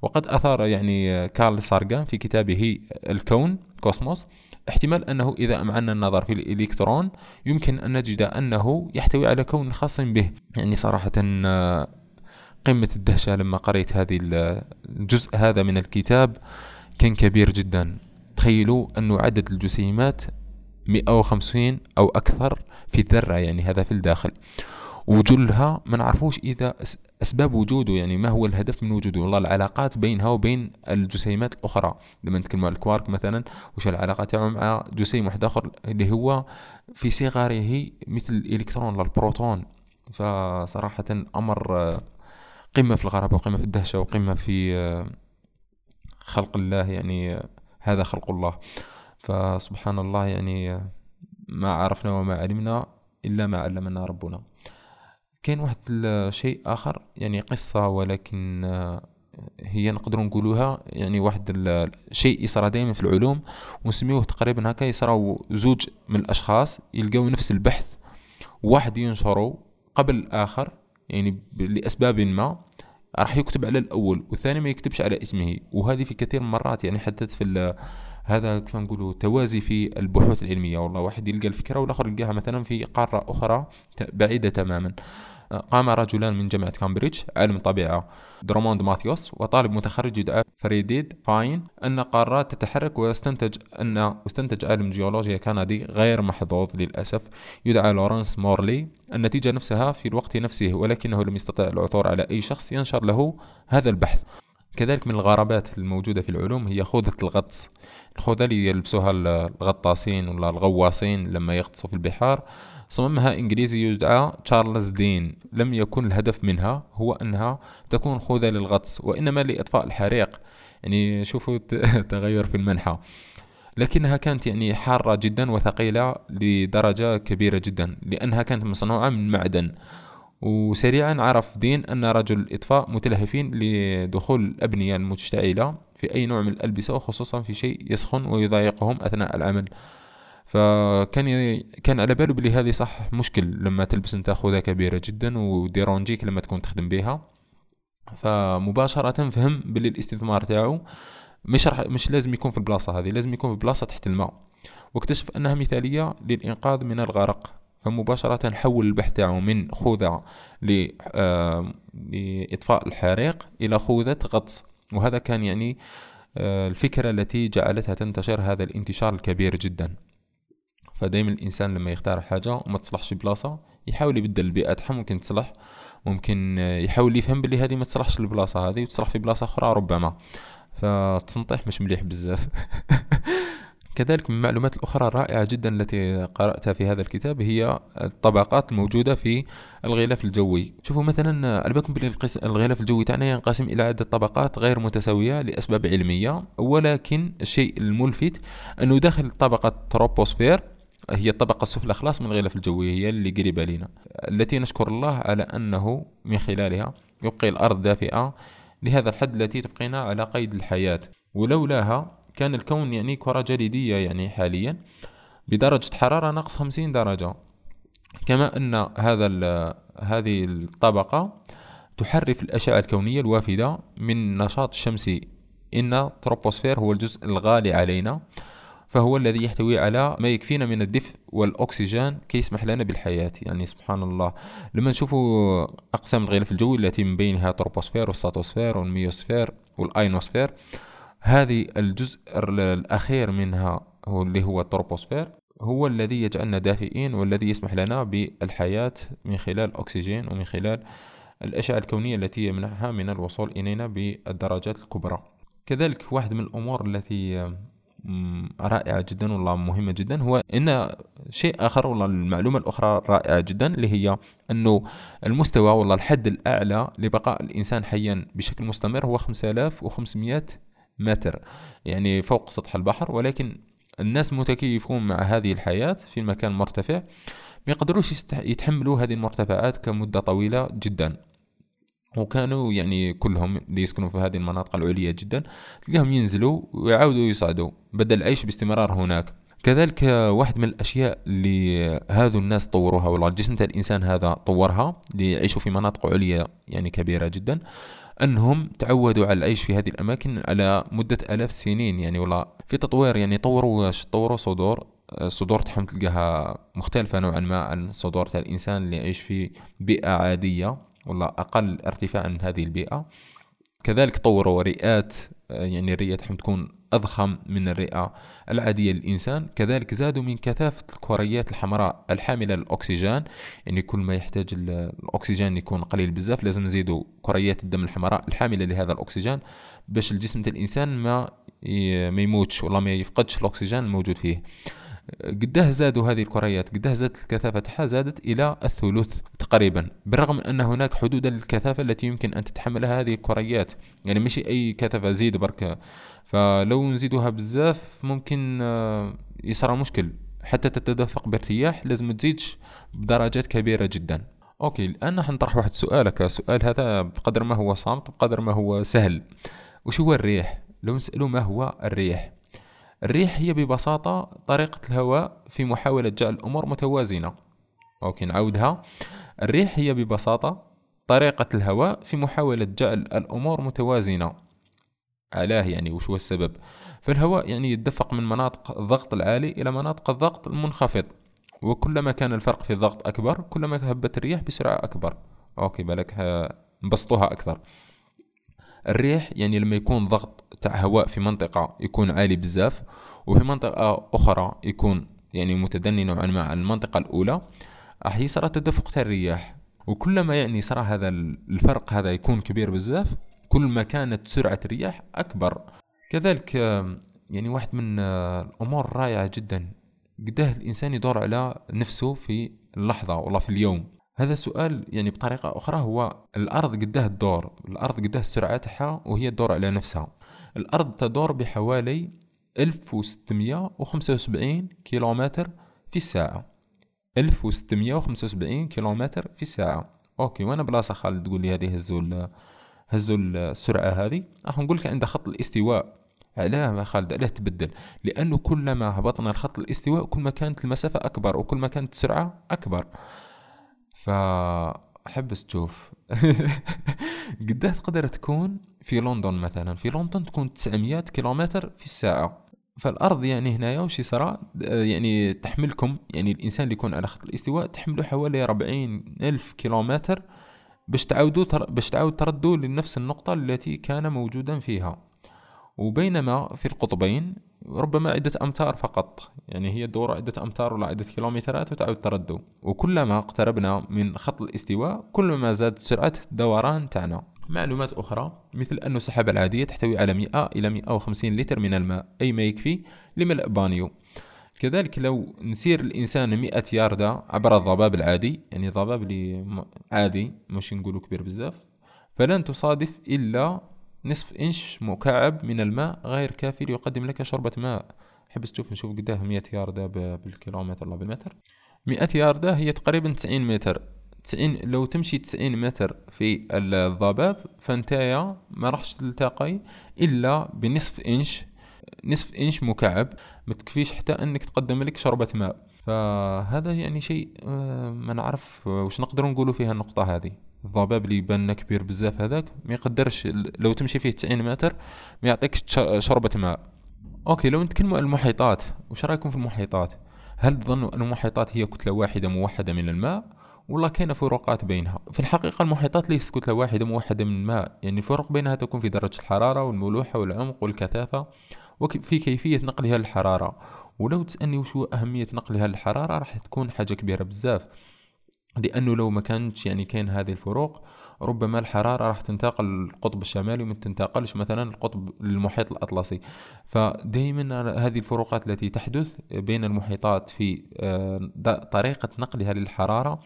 وقد أثار يعني كارل سارغان في كتابه الكون كوسموس احتمال أنه إذا أمعنا النظر في الإلكترون يمكن أن نجد أنه يحتوي على كون خاص به. يعني صراحة قمة الدهشة لما قريت هذه الجزء هذا من الكتاب. كان كبير جدا. تخيلوا أنه عدد الجسيمات 150 أو أكثر في الذرة يعني هذا في الداخل. وجلها ما نعرفوش إذا أسباب وجوده يعني ما هو الهدف من وجوده. والله العلاقات بينها وبين الجسيمات الأخرى. لما نتكلم عن الكوارك مثلا وش العلاقة تاعو مع جسيم واحد آخر؟ اللي هو في صغره مثل الإلكترون للبروتون فصراحة أمر قمة في الغرابة وقمة في الدهشة وقمة في خلق الله يعني هذا خلق الله. فسبحان الله يعني ما عرفنا وما علمنا إلا ما علمنا ربنا. كاين واحد الشيء آخر يعني قصة ولكن هي نقدر نقولوها يعني واحد الشيء يصرى دائما في العلوم ونسميوه تقريبا هكا يصرى زوج من الأشخاص يلقاو نفس البحث واحد ينشره قبل الآخر يعني لأسباب ما. راح يكتب على الأول والثاني ما يكتبش على اسمه. وهذه في كثير من المرات يعني حدث في هذا كيف نقولوا توازي في البحوث العلمية. والله واحد يلقى الفكرة والآخر يلقاها مثلا في قارة أخرى بعيدة تماما. قام رجلان من جامعة كامبريدج عالم طبيعة دروموند ماثيوس وطالب متخرج يدعى فريد فاين أن قارات تتحرك واستنتج أن واستنتج عالم جيولوجيا كندي غير محظوظ للأسف. يدعى لورنس مورلي النتيجة نفسها في الوقت نفسه ولكنه لم يستطع العثور على أي شخص ينشر له هذا البحث. كذلك من الغرابات الموجودة في العلوم هي خوذة الغطس. الخوذة اللي يلبسوها الغطاسين ولا الغواصين لما يغطسوا في البحار. صممها إنجليزي يدعى تشارلز دين. لم يكن الهدف منها هو أنها تكون خوذة للغطس وإنما لإطفاء الحريق. يعني شوفوا <laughs> تغير في المنحى لكنها كانت يعني حارة جدا وثقيلة لدرجة كبيرة جدا لأنها كانت مصنوعة من معدن. وسريعا عرف دين أن رجل الإطفاء متلهفين لدخول الأبنية المشتعلة في أي نوع من الألبسة وخصوصا في شيء يسخن ويضايقهم أثناء العمل. فكان كان على باله بلي هذه صح مشكل لما تلبس أنت خوذه كبيرة جدا وديرونجيك لما تكون تخدم بها. فمباشرة فهم بلي الاستثمار تاعو مش رح مش لازم يكون في البلاصة هذه لازم يكون في بلاصة تحت الماء. واكتشف أنها مثالية للإنقاذ من الغرق. فمباشرة حول البحث تاعو من خوذة لإطفاء الحريق إلى خوذة غطس. وهذا كان يعني آه، الفكرة التي جعلتها تنتشر هذا الانتشار الكبير جدا. فدايما الإنسان لما يختار حاجة وما تصلحش بلاصة يحاول يبدل البيئة تاعها ممكن تصلح ممكن يحاول يفهم باللي هذه ما تصلحش البلاصة هذه وتصلح في بلاصة أخرى ربما. فالتنطيح مش مليح بزاف. <laughs> كذلك من المعلومات الأخرى الرائعة جدا التي قرأتها في هذا الكتاب هي الطبقات الموجودة في الغلاف الجوي. شوفوا مثلا على بالكم الغلاف الجوي تاعنا ينقسم إلى عدة طبقات غير متساوية لأسباب علمية. ولكن الشيء الملفت أنه داخل طبقة تروبوسفير هي الطبقة السفلى خلاص من الغلاف الجوي هي اللي قريبة لنا التي نشكر الله على أنه من خلالها يبقي الأرض دافئة لهذا الحد التي تبقينا على قيد الحياة. ولولاها كان الكون يعني كرة جليدية يعني حاليا بدرجة حرارة ناقص خمسين درجة. كما أن هذا هذه الطبقة تحرف الأشعة الكونية الوافدة من نشاط الشمسي إن التروبوسفير هو الجزء الغالي علينا. فهو الذي يحتوي على ما يكفينا من الدفء والأكسجين كي يسمح لنا بالحياة. يعني سبحان الله لما نشوفوا أقسام الغلاف الجوي التي من بينها التروبوسفير والستراتوسفير والميزوسفير والأيونوسفير هذه الجزء الأخير منها هو اللي هو التروبوسفير هو الذي يجعلنا دافئين والذي يسمح لنا بالحياة من خلال الأكسجين ومن خلال الأشعة الكونية التي يمنحها من الوصول إلينا بالدرجات الكبرى. كذلك واحد من الأمور التي رائعة جدا والله مهمة جدا. هو إن شيء آخر والله المعلومة الأخرى رائعة جدا اللي هي إنه المستوى والله الحد الأعلى لبقاء الإنسان حيا بشكل مستمر هو 5500 متر يعني فوق سطح البحر. ولكن الناس متكيفون مع هذه الحياة في مكان مرتفع ما يقدروش يتحملوا هذه المرتفعات كمدة طويلة جدا. وكانوا يعني كلهم اللي يسكنوا في هذه المناطق العليا جدا تلقاهم ينزلوا ويعاودوا يصعدوا بدل العيش باستمرار هناك. كذلك واحد من الأشياء اللي هذو الناس طوروها والله جسم الإنسان هذا طورها ليعيشوا في مناطق عليا يعني كبيرة جدا أنهم تعودوا على العيش في هذه الأماكن على مدة آلاف السنين. يعني والله في تطوير يعني طوروا طوروا صدور الصدور تاعهم تلقاها مختلفة نوعا ما عن صدور تاع الإنسان اللي يعيش في بيئة عادية. ولا أقل ارتفاعا من هذه البيئة. كذلك طوروا رئات يعني الرئة تحم تكون أضخم من الرئة العادية للإنسان. كذلك زادوا من كثافة الكريات الحمراء الحاملة للأكسجين. يعني كل ما يحتاج الأكسجين يكون قليل بزاف لازم نزيدوا كريات الدم الحمراء الحاملة لهذا الأكسجين باش الجسم الإنسان ما ما يموتش ولا ما يفقدش الأكسجين الموجود فيه. قداه زادوا هذه الكريات قداه زادت الكثافة تاعها زادت إلى الثلث تقريبا. بالرغم أن هناك حدودا للكثافة التي يمكن أن تتحملها هذه الكريات. يعني مش أي كثافة زيد برك فلو نزيدوها بزاف ممكن آه، يصير مشكل. حتى تتدفق بارتياح لازم تزيدش بدرجات كبيرة جدا. okay الآن حنطرح واحد سؤالك. السؤال هذا بقدر ما هو صامت بقدر ما هو سهل. وش هو الريح؟ لو نسألوا ما هو الريح؟ الريح هي ببساطة طريقة الهواء في محاولة جعل الأمور متوازنة. okay نعودها الريح هي ببساطة طريقة الهواء في محاولة جعل الأمور متوازنة. علاه يعني وش هو السبب؟ فالهواء يعني يتدفق من مناطق الضغط العالي إلى مناطق الضغط المنخفض. وكلما كان الفرق في الضغط أكبر كلما هبت الرياح بسرعة أكبر. أوكي بالك نبسطوها أكثر. الريح يعني لما يكون ضغط تاع هواء في منطقة يكون عالي بزاف وفي منطقة أخرى يكون يعني متدني نوعا ما عن المنطقة الأولى راح يصير تدفق تاع الرياح. وكلما يعني صار هذا الفرق هذا يكون كبير بزاف كل ما كانت سرعة الرياح أكبر. كذلك يعني واحد من الأمور الرائعة جدا قداه الإنسان يدور على نفسه في اللحظة والله في اليوم. هذا سؤال يعني بطريقة أخرى هو الأرض قداه الدور الأرض قداه السرعة تاعها وهي تدور على نفسها. الأرض تدور بحوالي 1675 كيلومتر في الساعة. 1675 كيلومتر في الساعة. أوكي وأنا بلاصة خالد تقول لي هذه هزوا هزوا السرعة هذه. راح نقول لك عند خط الاستواء. علاه يا خالد علاه تبدل. لأنه كلما هبطنا لخط الاستواء كل ما كانت المسافة أكبر وكل ما كانت السرعة أكبر. فأحبس تشوف <laughs> قداه تقدر تكون في لندن مثلا؟ في لندن تكون 900 كيلومتر في الساعة. فالأرض يعني هنايا وش يصرى يعني تحملكم يعني الإنسان اللي يكون على خط الاستواء تحمله حوالي 40 ألف كيلومتر باش تعودوا تر... باش تعود تردوا لنفس النقطة التي كان موجودا فيها. وبينما في القطبين ربما عدة أمتار فقط. يعني هي تدور عدة أمتار ولا عدة كيلومترات وتعود تردو وكلما اقتربنا من خط الاستواء كلما زادت سرعة الدوران تاعنا معلومات أخرى مثل أن السحابة العادية تحتوي على 100 إلى 150 لتر من الماء أي ما يكفي لملء بانيو. كذلك لو نسير الإنسان 100 ياردة عبر الضباب العادي يعني ضباب اللي عادي مش نقولوا كبير بزاف فلن تصادف إلا نصف إنش مكعب من الماء غير كافي ليقدم لك شربة ماء. حبس تشوف نشوف قداه 100 ياردة بالكيلومتر ولا بالمتر. 100 ياردة هي تقريبا 90 متر. 90 لو تمشي 90 متر في الضباب فانتايا ما راحش تلتقي إلا بنصف إنش. نصف إنش مكعب ما تكفيش حتى إنك تقدم لك شربة ماء. فهذا يعني شيء آه، ما نعرف وش نقدر نقولوا فيها النقطة هذه. الضباب اللي يبان كبير بزاف هذاك ما يقدرش لو تمشي فيه 90 متر ما يعطيكش شربة ماء. أوكي لو نتكلموا عن المحيطات وش رايكم في المحيطات؟ هل تظنوا أن المحيطات هي كتلة واحدة موحدة من الماء؟ والله كاين فروقات بينها. في الحقيقة المحيطات ليست كتلة واحدة موحدة من الماء. يعني الفرق بينها تكون في درجة الحرارة والملوحة والعمق والكثافة وفي كيفية نقلها للحرارة. ولو تسألني وش هو أهمية نقلها للحرارة راح تكون حاجة كبيرة بزاف. لأنه لو ما كانش يعني كاين هذه الفروق ربما الحرارة راح تنتقل للقطب الشمالي وما تنتقلش مثلا القطب للمحيط الأطلسي. فدائما هذه الفروقات التي تحدث بين المحيطات في آه، طريقة نقلها للحرارة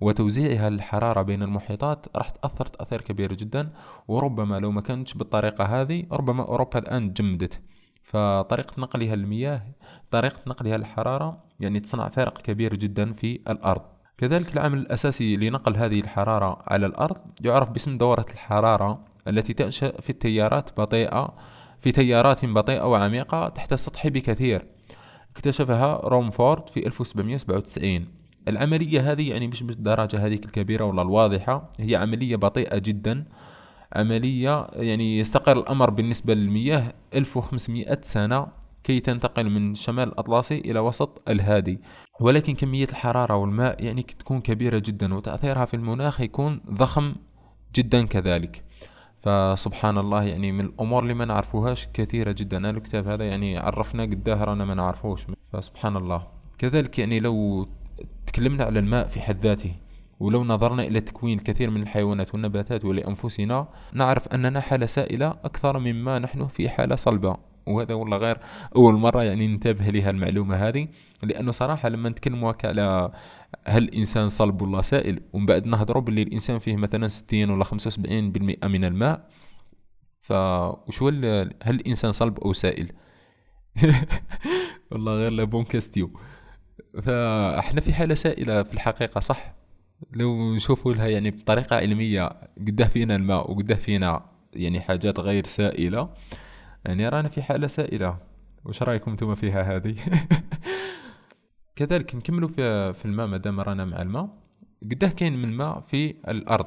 وتوزيعها للحرارة بين المحيطات راح تأثر تأثير كبير جدا. وربما لو ما كانتش بالطريقة هذه ربما أوروبا الآن جمدت. فطريقة نقلها للمياه طريقة نقلها للحرارة يعني تصنع فارق كبير جدا في الأرض. كذلك العامل الأساسي لنقل هذه الحرارة على الأرض يعرف باسم دورة الحرارة التي تنشأ في التيارات بطيئة في تيارات بطيئة وعميقة تحت السطح بكثير. اكتشفها رومفورد في 1797 العملية هذه يعني مش بالدرجة هذه الكبيرة ولا الواضحة هي عملية بطيئة جدا. عملية يعني يستقر الأمر بالنسبة للمياه 1500 سنة. كي تنتقل من شمال الأطلسي إلى وسط الهادي. ولكن كمية الحرارة والماء يعني تكون كبيرة جدا وتأثيرها في المناخ يكون ضخم جدا كذلك. فسبحان الله يعني من الأمور اللي ما نعرفوهاش كثيرة جدا. أنا الكتاب هذا يعني عرفنا قداه رانا ما نعرفوش فسبحان الله. كذلك يعني لو تكلمنا على الماء في حد ذاته ولو نظرنا إلى تكوين الكثير من الحيوانات والنباتات ولأنفسنا نعرف أننا حالة سائلة أكثر مما نحن في حالة صلبة. وهذا والله غير أول مرة يعني ننتبه لها المعلومه هذه لأنه صراحة لما نتكلموا على هل الانسان صلب ولا سائل ومن بعد نهضروا باللي الإنسان فيه مثلا 60 ولا 75% من الماء فوش هو هل الإنسان صلب أو سائل؟ <laughs> والله غير لا بون كاستيو فاحنا في حالة سائلة في الحقيقة صح؟ لو نشوفوا لها يعني بطريقة علمية قده فينا الماء وقده فينا يعني حاجات غير سائلة يعني رانا في حالة سائلة. وش رأيكم أنتم فيها هذه؟ <laughs> كذلك نكملوا في في الماء مادام رانا مع الماء. قده كاين من الماء في الأرض.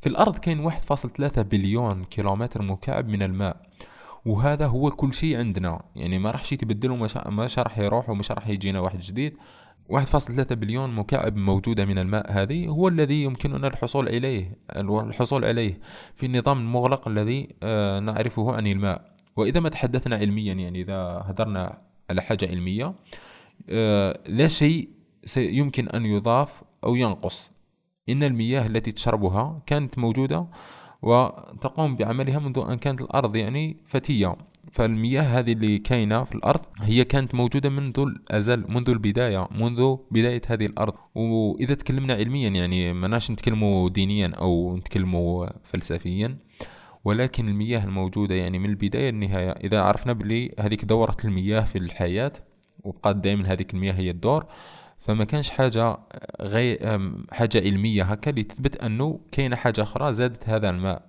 في الأرض كاين 1.3 بليون كيلومتر مكعب من الماء. وهذا هو كل شيء عندنا. يعني ما راحش يتبدل وما راح يروح ومش راح يجينا واحد جديد. 1.3 بليون مكعب موجودة من الماء هذه هو الذي يمكننا الحصول عليه الحصول عليه في النظام المغلق الذي آه، نعرفه عن الماء. وإذا ما تحدثنا علميا يعني إذا هدرنا على حاجة علمية آه، لا شيء يمكن أن يضاف أو ينقص. إن المياه التي تشربها كانت موجودة وتقوم بعملها منذ أن كانت الأرض يعني فتية. فالمياه هذه اللي كاينة في الأرض هي كانت موجودة منذ الأزل منذ البداية منذ بداية هذه الأرض. وإذا تكلمنا علميا يعني مناش نتكلموا دينيا أو نتكلموا فلسفيا ولكن المياه الموجودة يعني من البداية للنهاية إذا عرفنا بلي هذيك دورة المياه في الحياة وبقات دائما هذيك المياه هي الدور فما كانش حاجة غير حاجة علمية هكا اللي تثبت أنه كاينة حاجة أخرى زادت هذا الماء.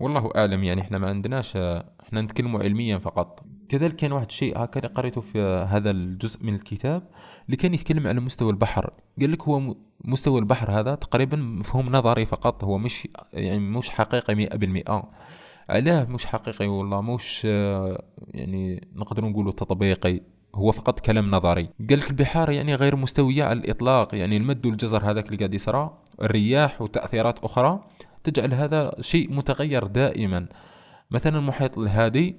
والله أعلم يعني إحنا ما عندناش إحنا نتكلم علميا فقط. كذلك كان واحد الشيء اللي قريته في هذا الجزء من الكتاب اللي كان يتكلم على مستوى البحر. قال لك هو مستوى البحر هذا تقريبا مفهوم نظري فقط هو مش يعني مش حقيقي مئة بالمئة. علاه مش حقيقي والله مش يعني نقدر نقوله تطبيقي هو فقط كلام نظري. قال لك البحار يعني غير مستوية على الإطلاق يعني المد والجزر هذاك اللي قاعد يصرى الرياح وتأثيرات أخرى تجعل هذا شيء متغير دائما. مثلا المحيط الهادي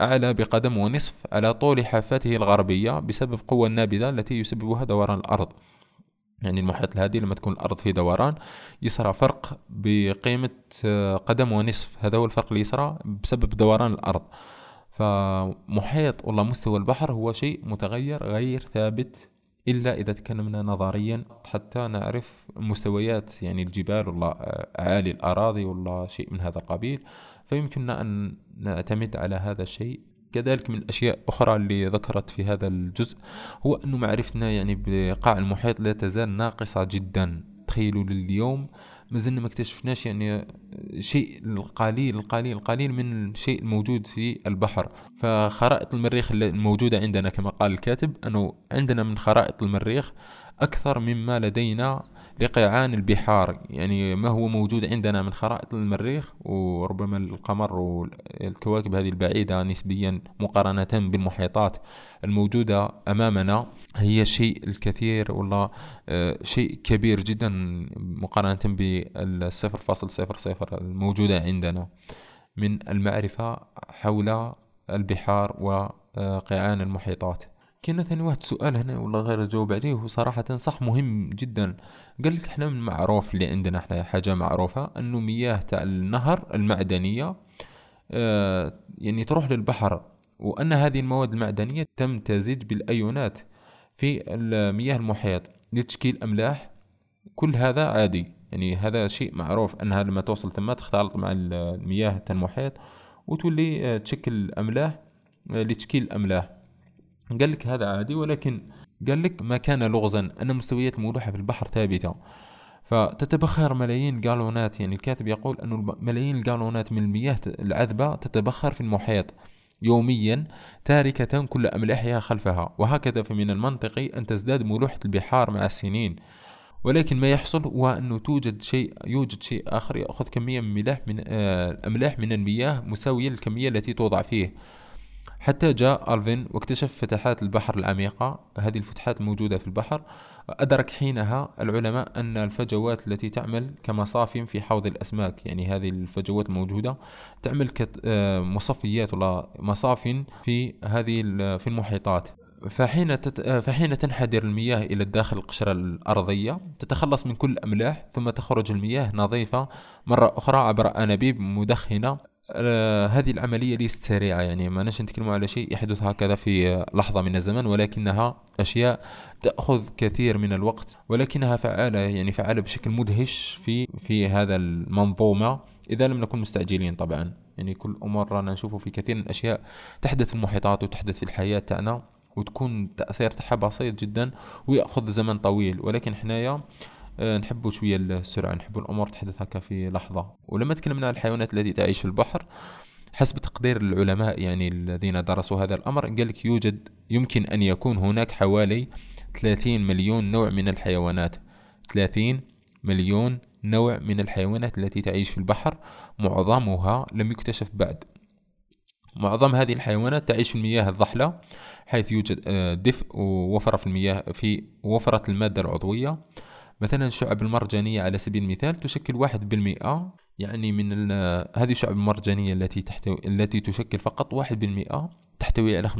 أعلى بقدم ونصف على طول حافته الغربية بسبب قوة النابذة التي يسببها دوران الأرض. يعني المحيط الهادي لما تكون الأرض في دوران يصرى فرق بقيمة قدم ونصف. هذا هو الفرق اللي يصرى بسبب دوران الأرض. فمحيط والله مستوى البحر هو شيء متغير غير ثابت إلا إذا تكلمنا نظريا حتى نعرف مستويات يعني الجبال ولا أعالي الأراضي ولا شيء من هذا القبيل. فيمكننا أن نعتمد على هذا الشيء. كذلك من الأشياء أخرى اللي ذكرت في هذا الجزء هو أن معرفتنا يعني بقاع المحيط لا تزال ناقصة جدا. تخيلوا لليوم ما زلنا ما اكتشفناش يعني شيء القليل القليل القليل من الشيء الموجود في البحر. فخرائط المريخ الموجودة عندنا كما قال الكاتب أنه عندنا من خرائط المريخ أكثر مما لدينا لقيعان البحار. يعني ما هو موجود عندنا من خرائط المريخ وربما القمر والكواكب هذه البعيدة نسبيا مقارنة بالمحيطات الموجودة أمامنا هي شيء الكثير والله آه، شيء كبير جدا مقارنة بالصفر فاصل صفر صفر الموجودة عندنا. من المعرفة حول البحار وقيعان المحيطات. كاين ثاني واحد سؤال هنا والله غير اجاوب عليه هو صراحة صح مهم جدا. قال لك إحنا من المعروف اللي عندنا إحنا حاجة معروفة أنه مياه تاع النهر المعدنية آه يعني تروح للبحر وأن هذه المواد المعدنية تمتزج بالأيونات في المياه المحيط لتشكيل أملاح. كل هذا عادي يعني هذا شيء معروف انها لما توصل ثم تختلط مع المياه تاع المحيط وتولي آه، تشكل أملاح آه، لتشكيل الاملاح قال لك هذا عادي ولكن قال لك ما كان لغزا. أن مستويات الملوحة في البحر ثابتة. فتتبخر ملايين الجالونات. يعني الكاتب يقول أن ملايين الجالونات من المياه العذبة تتبخر في المحيط يوميا تاركة كل أملاحها خلفها. وهكذا فمن المنطقي أن تزداد ملوحة البحار مع السنين. ولكن ما يحصل هو أنه توجد شيء يوجد شيء آخر يأخذ كمية من ملاح من آه أملاح من المياه مساوية للكمية التي توضع فيه. حتى جاء ألفين واكتشف فتحات البحر العميقة. هذه الفتحات الموجودة في البحر. أدرك حينها العلماء أن الفجوات التي تعمل كمصاف في حوض الأسماك يعني هذه الفجوات الموجودة تعمل كمصفيات ولا مصاف في هذه في المحيطات. فحين تت... فحين تنحدر المياه إلى الداخل القشرة الأرضية تتخلص من كل الأملاح ثم تخرج المياه نظيفة مرة أخرى عبر أنابيب مدخنة. آه هذه العملية ليست سريعة يعني ما نش نتكلم على شيء يحدث هكذا في لحظة من الزمن ولكنها أشياء تأخذ كثير من الوقت ولكنها فعالة يعني فعالة بشكل مدهش في في هذا المنظومة إذا لم نكن مستعجلين طبعا. يعني كل أمور رانا نشوفه في كثير من الأشياء تحدث في المحيطات وتحدث في الحياة تاعنا وتكون تأثير تاعها بسيط جدا ويأخذ زمن طويل. ولكن حنايا آه، نحب شوية السرعة نحب الأمور تحدث هكا في لحظة. ولما تكلمنا عن الحيوانات التي تعيش في البحر حسب تقدير العلماء يعني الذين درسوا هذا الأمر قال لك يوجد يمكن أن يكون هناك حوالي 30 مليون نوع من الحيوانات. 30 مليون نوع من الحيوانات التي تعيش في البحر معظمها لم يكتشف بعد. معظم هذه الحيوانات تعيش في المياه الضحلة حيث يوجد آه، دفء ووفرة في المياه في وفرة المادة العضوية. مثلا الشعب المرجانية على سبيل المثال تشكل واحد بالمئة يعني من هذه الشعب المرجانية التي تحتوي التي تشكل فقط واحد بالمئة تحتوي على 15%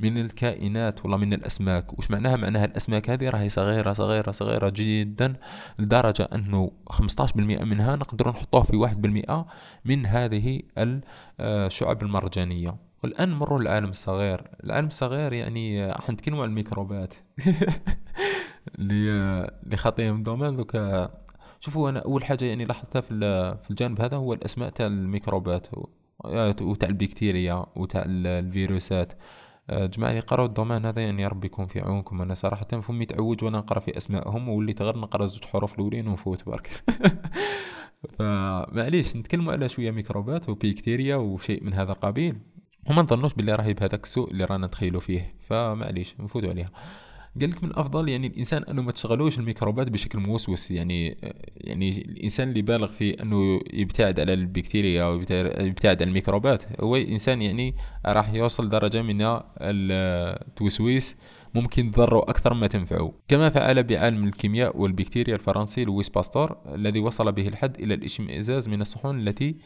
من الكائنات والله من الأسماك. وش معناها؟ معناها الأسماك هذه راهي صغيرة صغيرة صغيرة جدا لدرجة أنه 15% منها نقدر نحطوه في 1% من هذه الشعب المرجانية. والآن نمروا للعالم الصغير العالم الصغير يعني حنتكلموا عن الميكروبات. <laughs> اللي خاطيهم دومين دوكا شوفوا أنا أول حاجة يعني لاحظتها في في الجانب هذا هو الأسماء تاع الميكروبات وتاع البكتيريا وتاع الفيروسات. آه، جماعة اللي قراو الدومين هذا يعني ربي يكون في عونكم. أنا صراحة فمي تعوج وأنا نقرأ في أسمائهم وليت غير نقرأ زوج حروف الأولين ونفوت برك. <laughs> فمعليش نتكلموا على شوية ميكروبات وبكتيريا وشيء من هذا القبيل وما نظنوش باللي راهي بهذاك السوء اللي رانا نتخيلوا فيه. فمعليش نفوتوا عليها. قال لك من الأفضل يعني الإنسان أنه ما تشغلوش الميكروبات بشكل موسوس يعني يعني الإنسان اللي بالغ في أنه يبتعد على البكتيريا أو يبتعد عن الميكروبات هو إنسان يعني راح يوصل درجة من التوسويس ممكن تضره أكثر ما تنفعه كما فعل بعالم الكيمياء والبكتيريا الفرنسي لويس باستور الذي وصل به الحد إلى الاشمئزاز من الصحون التي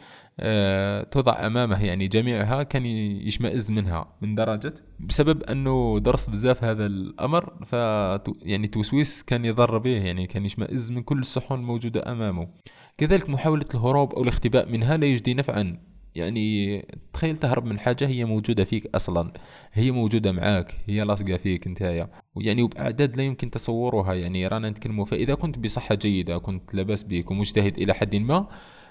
آه، توضع أمامه يعني جميعها كان يشمئز منها. من درجة؟ بسبب أنه درس بزاف هذا الأمر ف يعني توسويس كان يضر به يعني كان يشمئز من كل الصحون الموجودة أمامه. كذلك محاولة الهروب أو الاختباء منها لا يجدي نفعا. يعني تخيل تهرب من حاجة هي موجودة فيك أصلا. هي موجودة معاك هي لاصقة فيك انتايا ويعني وبأعداد لا يمكن تصورها يعني رانا نتكلموا. فإذا كنت بصحة جيدة كنت لاباس بك ومجتهد إلى حد ما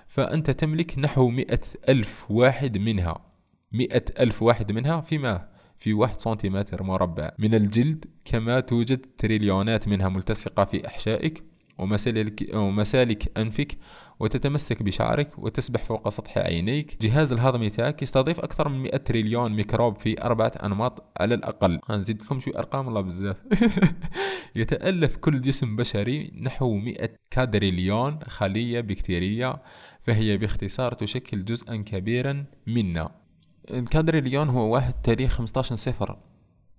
فأنت تملك نحو مئة ألف واحد منها. مئة ألف واحد منها فيما في واحد سنتيمتر مربع. من الجلد كما توجد تريليونات منها ملتصقة في أحشائك ومسالك, ومسالك أنفك وتتمسك بشعرك وتسبح فوق سطح عينيك. جهاز الهضمي تاعك يستضيف أكثر من 100 تريليون ميكروب في أربعة أنماط على الأقل. نزيد لكم شوي أرقام الله بزاف. <laughs> يتألف كل جسم بشري نحو 100 كادريليون خلية بكتيرية فهي باختصار تشكل جزءا كبيرا منا. الكادريليون هو واحد تاريخ 15 صفر.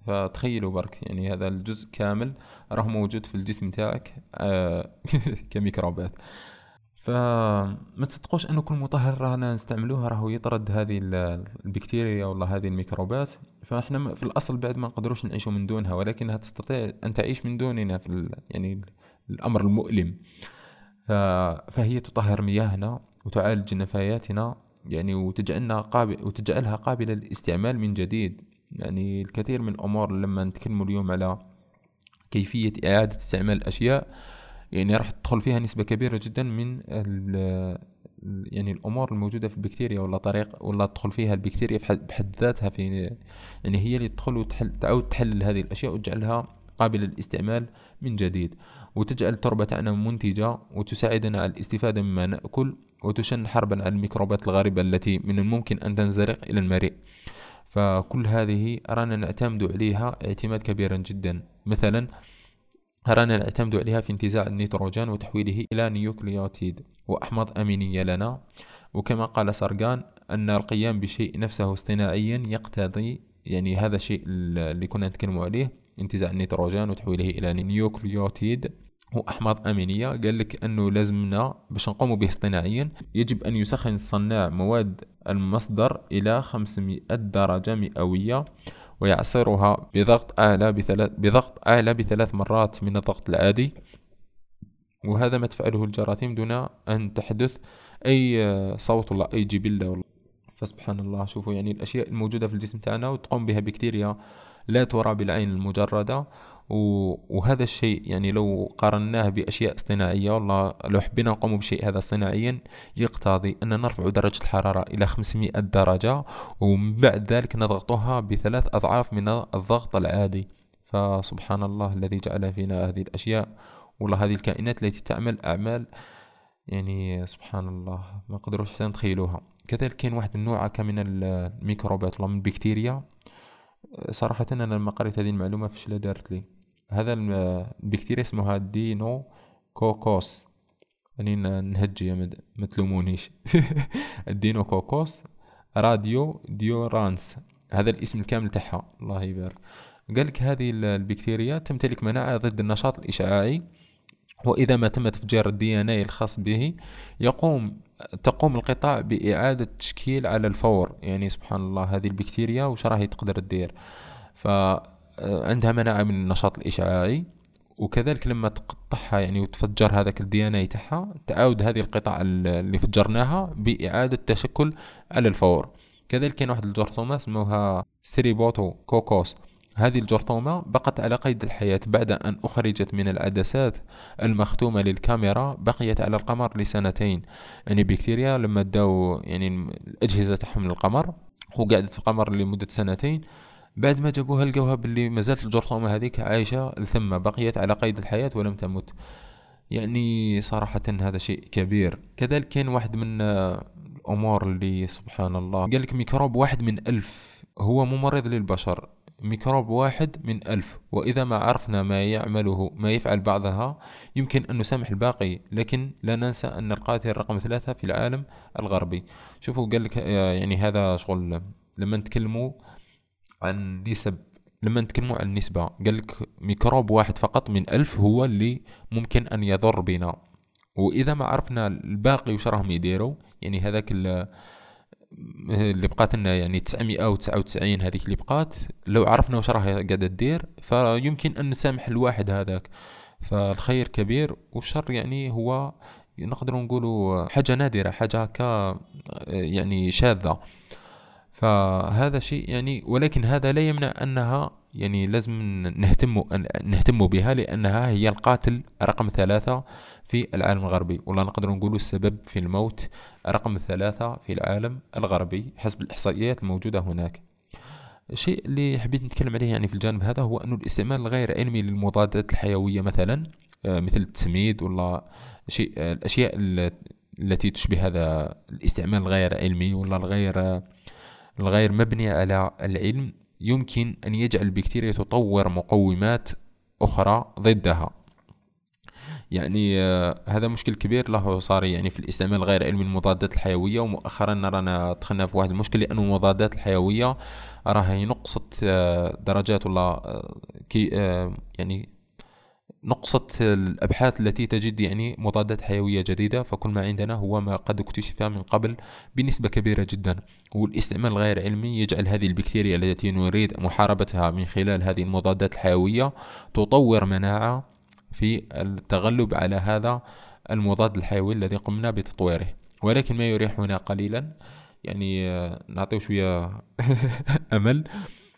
فتخيلوا برك يعني هذا الجزء كامل راه موجود في الجسم تاعك. آه <laughs> كميكروبات. فما تصدقوش انه كل مطهر رانا نستعملوه راهو يطرد هذه البكتيريا ولا هذه الميكروبات. فإحنا في الأصل بعد ما نقدروش نعيشوا من دونها ولكنها تستطيع أن تعيش من دوننا في يعني الأمر المؤلم. فهي تطهر مياهنا وتعالج نفاياتنا يعني وتجعلنا قابل وتجعلها قابلة للاستعمال من جديد. يعني الكثير من الأمور لما نتكلم اليوم على كيفية إعادة استعمال الأشياء يعني راح تدخل فيها نسبة كبيرة جدا من يعني الأمور الموجودة في البكتيريا ولا طريق ولا تدخل فيها البكتيريا بحد ذاتها في يعني هي اللي تدخل وتحل تعود تحلل هذه الأشياء وتجعلها قابلة للاستعمال من جديد. وتجعل التربة تاعنا منتجة وتساعدنا على الاستفادة مما نأكل وتشن حربا على الميكروبات الغريبة التي من الممكن أن تنزرق إلى المريء. فكل هذه رانا نعتمد عليها اعتماد كبيرا جدا. مثلا رانا نعتمد عليها في انتزاع النيتروجين وتحويله إلى نيوكليوتيد وأحماض أمينية لنا. وكما قال سرغان أن القيام بشيء نفسه اصطناعيا يقتضي يعني هذا الشيء اللي كنا نتكلم عليه انتزاع النيتروجين وتحويله إلى نيوكليوتيد وأحماض أمينية قال لك أنه لازمنا باش نقوم به اصطناعيا يجب أن يسخن الصناع مواد المصدر إلى 500 درجة مئوية. ويعصرها بضغط أعلى بثلاث بضغط أعلى بثلاث مرات من الضغط العادي. وهذا ما تفعله الجراثيم دون أن تحدث أي صوت ولا أي جبلة ولا فسبحان الله. شوفوا يعني الأشياء الموجودة في الجسم تاعنا وتقوم بها بكتيريا لا ترى بالعين المجردة. وهذا الشيء يعني لو قارناه بأشياء اصطناعية والله لو حبينا نقوم بشيء هذا صناعيا يقتضي أن نرفع درجة الحرارة إلى 500 درجة ومن بعد ذلك نضغطها بثلاث أضعاف من الضغط العادي. فسبحان الله الذي جعل فينا هذه الأشياء والله هذه الكائنات التي تعمل أعمال يعني سبحان الله ما قدروش حتى نتخيلوها. كذلك كاين واحد من نوع من الميكروبات ولا من البكتيريا. صراحة أنا لما قريت هذه المعلومة فشلا دارت لي. هذا البكتيريا اسمها دينو كوكوس. راني نهجي ما تلومونيش <laughs> الـ Deinococcus radiodurans. هذا الاسم الكامل تاعها. الله يبارك. قال لك هذه البكتيريا تمتلك مناعة ضد النشاط الإشعاعي وإذا ما تم تفجير ال DNA الخاص به يقوم تقوم القطع بإعادة تشكيل على الفور. يعني سبحان الله هذه البكتيريا وش راهي تقدر تدير؟ فعندها مناعة من النشاط الإشعاعي وكذلك لما تقطعها يعني وتفجر هذاك ال DNA تاعها تعاود هذه القطع اللي فجرناها بإعادة تشكل على الفور. كذلك كاين واحد الجرثومة اسمها Streptococcus. هذه الجرثومة بقت على قيد الحياة بعد أن أخرجت من العدسات المختومة للكاميرا بقيت على القمر لسنتين. يعني بكتيريا لما داو يعني الأجهزة تاعهم للقمر وقعدت في القمر لمدة سنتين بعد ما جابوها لقوها باللي مازالت الجرثومة هذيك عايشة ثم بقيت على قيد الحياة ولم تمت. يعني صراحة هذا شيء كبير. كذلك كان واحد من الأمور اللي سبحان الله قال لك ميكروب واحد من ألف هو ممرض للبشر. ميكروب واحد من ألف. وإذا ما عرفنا ما يعمله ما يفعل بعضها يمكن أن نسامح الباقي. لكن لا ننسى أن القاتل رقم ثلاثة في العالم الغربي. شوفوا قال لك يعني هذا شغل لما نتكلموا عن نسب لما نتكلموا عن النسبة قال لك ميكروب واحد فقط من ألف هو اللي ممكن أن يضر بنا. وإذا ما عرفنا الباقي وش راهم يديروا يعني هذاك اللي بقات لنا يعني 999 هذيك اللي بقات لو عرفنا واش راه قاعدة تدير فيمكن أن نسامح الواحد هذاك. فالخير كبير والشر يعني هو نقدر نقولوا حاجة نادرة حاجة هكا يعني شاذة. فهذا شيء يعني ولكن هذا لا يمنع أنها يعني لازم نهتم نهتم بها لأنها هي القاتل رقم ثلاثة في العالم الغربي. ولا نقدر نقول السبب في الموت رقم ثلاثة في العالم الغربي حسب الإحصائيات الموجودة هناك. الشيء اللي حبيت نتكلم عليه يعني في الجانب هذا هو أنه الاستعمال الغير علمي للمضادات الحيوية مثلا آه، مثل التسميد ولا شيء آه، الأشياء التي تشبه هذا الاستعمال الغير علمي ولا الغير الغير مبني على العلم يمكن أن يجعل البكتيريا تطور مقومات أخرى ضدها. يعني آه هذا مشكل كبير له صار يعني في الاستعمال الغير علمي المضادات الحيوية. ومؤخرا رانا دخلنا في واحد المشكل لأنه المضادات الحيوية راها نقصت آه درجات ولا آه كي يعني نقصت الأبحاث التي تجد يعني مضادات حيوية جديدة فكل ما عندنا هو ما قد اكتشف من قبل بنسبة كبيرة جدا. والاستعمال غير علمي يجعل هذه البكتيريا التي نريد محاربتها من خلال هذه المضادات الحيوية تطور مناعة في التغلب على هذا المضاد الحيوي الذي قمنا بتطويره. ولكن ما يريحنا قليلا يعني آه، نعطيه شوية <laughs> أمل.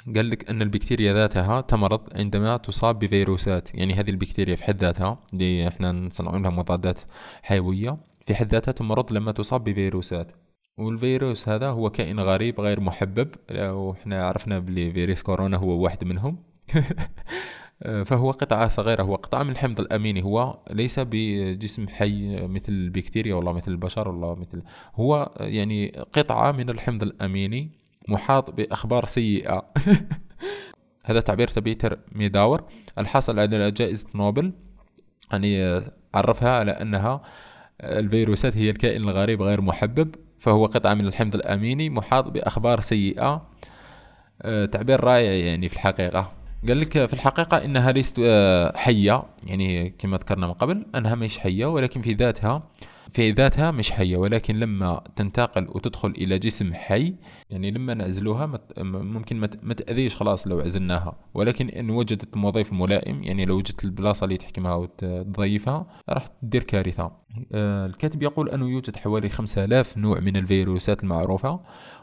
قال لك أن البكتيريا ذاتها تمرض عندما تصاب بفيروسات. يعني هذه البكتيريا في حد ذاتها اللي إحنا نصنع لها مضادات حيوية في حد ذاتها تمرض لما تصاب بفيروسات. والفيروس هذا هو كائن غريب غير محبب. وإحنا عرفنا بلي فيروس كورونا هو واحد منهم. <laughs> فهو قطعة صغيرة هو قطعة من الحمض الأميني. هو ليس بجسم حي مثل البكتيريا ولا مثل البشر ولا مثل هو يعني قطعة من الحمض الأميني. محاط بأخبار سيئة. <laughs> هذا تعبير بيتر مدور. الحاصل على جائزة نوبل. يعني عرفها على أنها الفيروسات هي الكائن الغريب غير محبب فهو قطعة من الحمض الأميني محاط بأخبار سيئة. آه، تعبير رائع يعني في الحقيقة. قال لك في الحقيقة إنها ليست آه، حية. يعني كما ذكرنا من قبل أنها مش حية ولكن في ذاتها في ذاتها مش حية ولكن لما تنتقل وتدخل إلى جسم حي يعني لما نعزلوها ممكن ما تأذيش خلاص لو عزلناها. ولكن إن وجدت وظيف ملائم يعني لو وجدت البلاصة اللي تحكمها وتضيفها راح تدير كارثة. آه، الكاتب يقول أنه يوجد حوالي 5000 نوع من الفيروسات المعروفة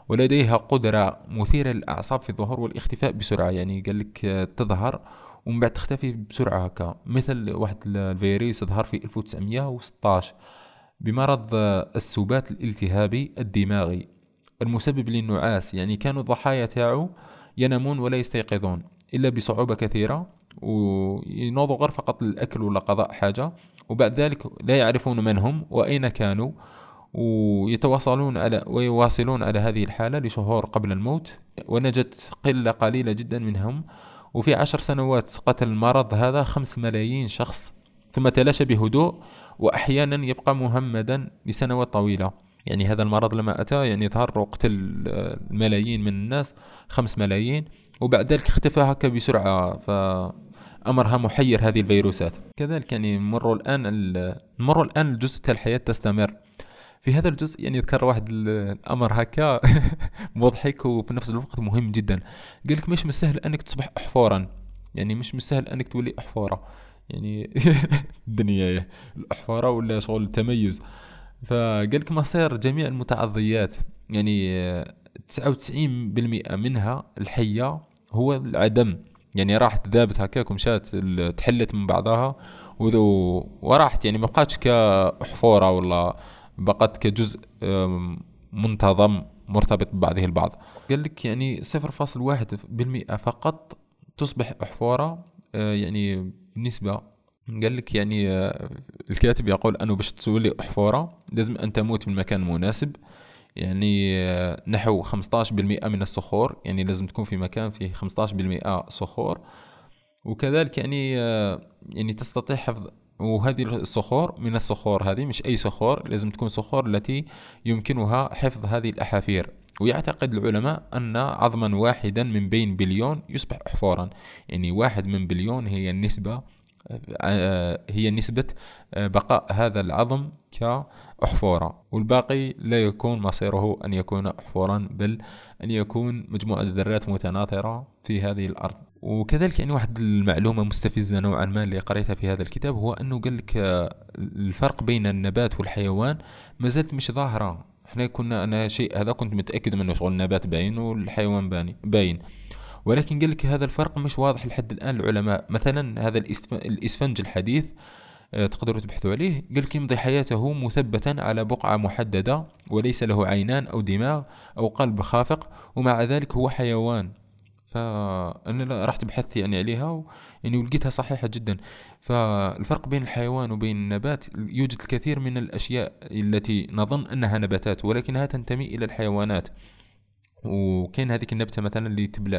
ولديها قدرة مثيرة للأعصاب في الظهور والاختفاء بسرعة. يعني قال لك آه، تظهر ومن بعد تختفي بسرعة هكا. مثل واحد الفيروس ظهر في 1916 بمرض السبات الالتهابي الدماغي المسبب للنعاس يعني كانوا الضحايا تاعو ينامون ولا يستيقظون إلا بصعوبة كثيرة وينوضوا غير فقط للأكل ولا قضاء حاجة وبعد ذلك لا يعرفون من هم وأين كانوا ويتواصلون على ويواصلون على هذه الحالة لشهور قبل الموت ونجت قلة قليلة جدا منهم وفي عشر سنوات قتل المرض هذا خمس ملايين شخص ثم تلاشى بهدوء وأحيانا يبقى مهمدا لسنوات طويلة. يعني هذا المرض لما أتى يعني ظهر وقتل الملايين من الناس خمس ملايين وبعد ذلك اختفى هكا بسرعة فأمرها محير هذه الفيروسات. كذلك يعني نمر الآن نمر الآن الجزء تاع الحياة تستمر. في هذا الجزء يعني ذكر واحد الأمر هكا <laughs> مضحك وفي نفس الوقت مهم جدا. قال لك مش من السهل أنك تصبح احفورا. يعني مش من السهل أنك تولي أحفورة. يعني <laughs> الدنيا الاحفوره ولا شغل التميز. فقال لك مصير جميع المتعضيات يعني 99% منها الحية هو العدم. يعني راحت ذابت هكاك ومشات تحلت من بعضها وراحت. يعني ما بقاتش كحفورة ولا بقت كجزء منتظم مرتبط ببعضه البعض. قال لك يعني صفر فاصل واحد بالمئة فقط تصبح أحفورة آه، يعني بالنسبة قال لك يعني آه، الكاتب يقول أنه باش تولي أحفورة لازم أن تموت في المكان المناسب يعني آه، نحو 15% من الصخور يعني لازم تكون في مكان فيه 15% صخور. وكذلك يعني يعني تستطيع حفظ وهذه الصخور من الصخور هذه مش أي صخور لازم تكون صخور التي يمكنها حفظ هذه الأحافير. ويعتقد العلماء أن عظما واحدا من بين بليون يصبح أحفورا يعني واحد من بليون هي النسبة آه، هي نسبة آه، بقاء هذا العظم كأحفورة والباقي لا يكون مصيره أن يكون أحفورا بل أن يكون مجموعة ذرات متناثرة في هذه الأرض. وكذلك يعني واحد المعلومة مستفزة نوعا ما اللي قريتها في هذا الكتاب هو أنه قال لك آه، الفرق بين النبات والحيوان ما زالت مش ظاهرة. إحنا كنا أنا شيء هذا كنت متأكد منه شغل النبات باين والحيوان باين باين. ولكن قال لك هذا الفرق مش واضح لحد الآن. العلماء مثلا هذا الإسفنج الحديث آه، تقدروا تبحثوا عليه قال لك يمضي حياته مثبتا على بقعة محددة وليس له عينان أو دماغ أو قلب خافق ومع ذلك هو حيوان. فانا رحت بحثت يعني عليها و... يعني ولقيتها صحيحة جدا. فالفرق بين الحيوان وبين النبات يوجد الكثير من الأشياء التي نظن أنها نباتات ولكنها تنتمي إلى الحيوانات. وكاين هذيك النبتة مثلا اللي تبلع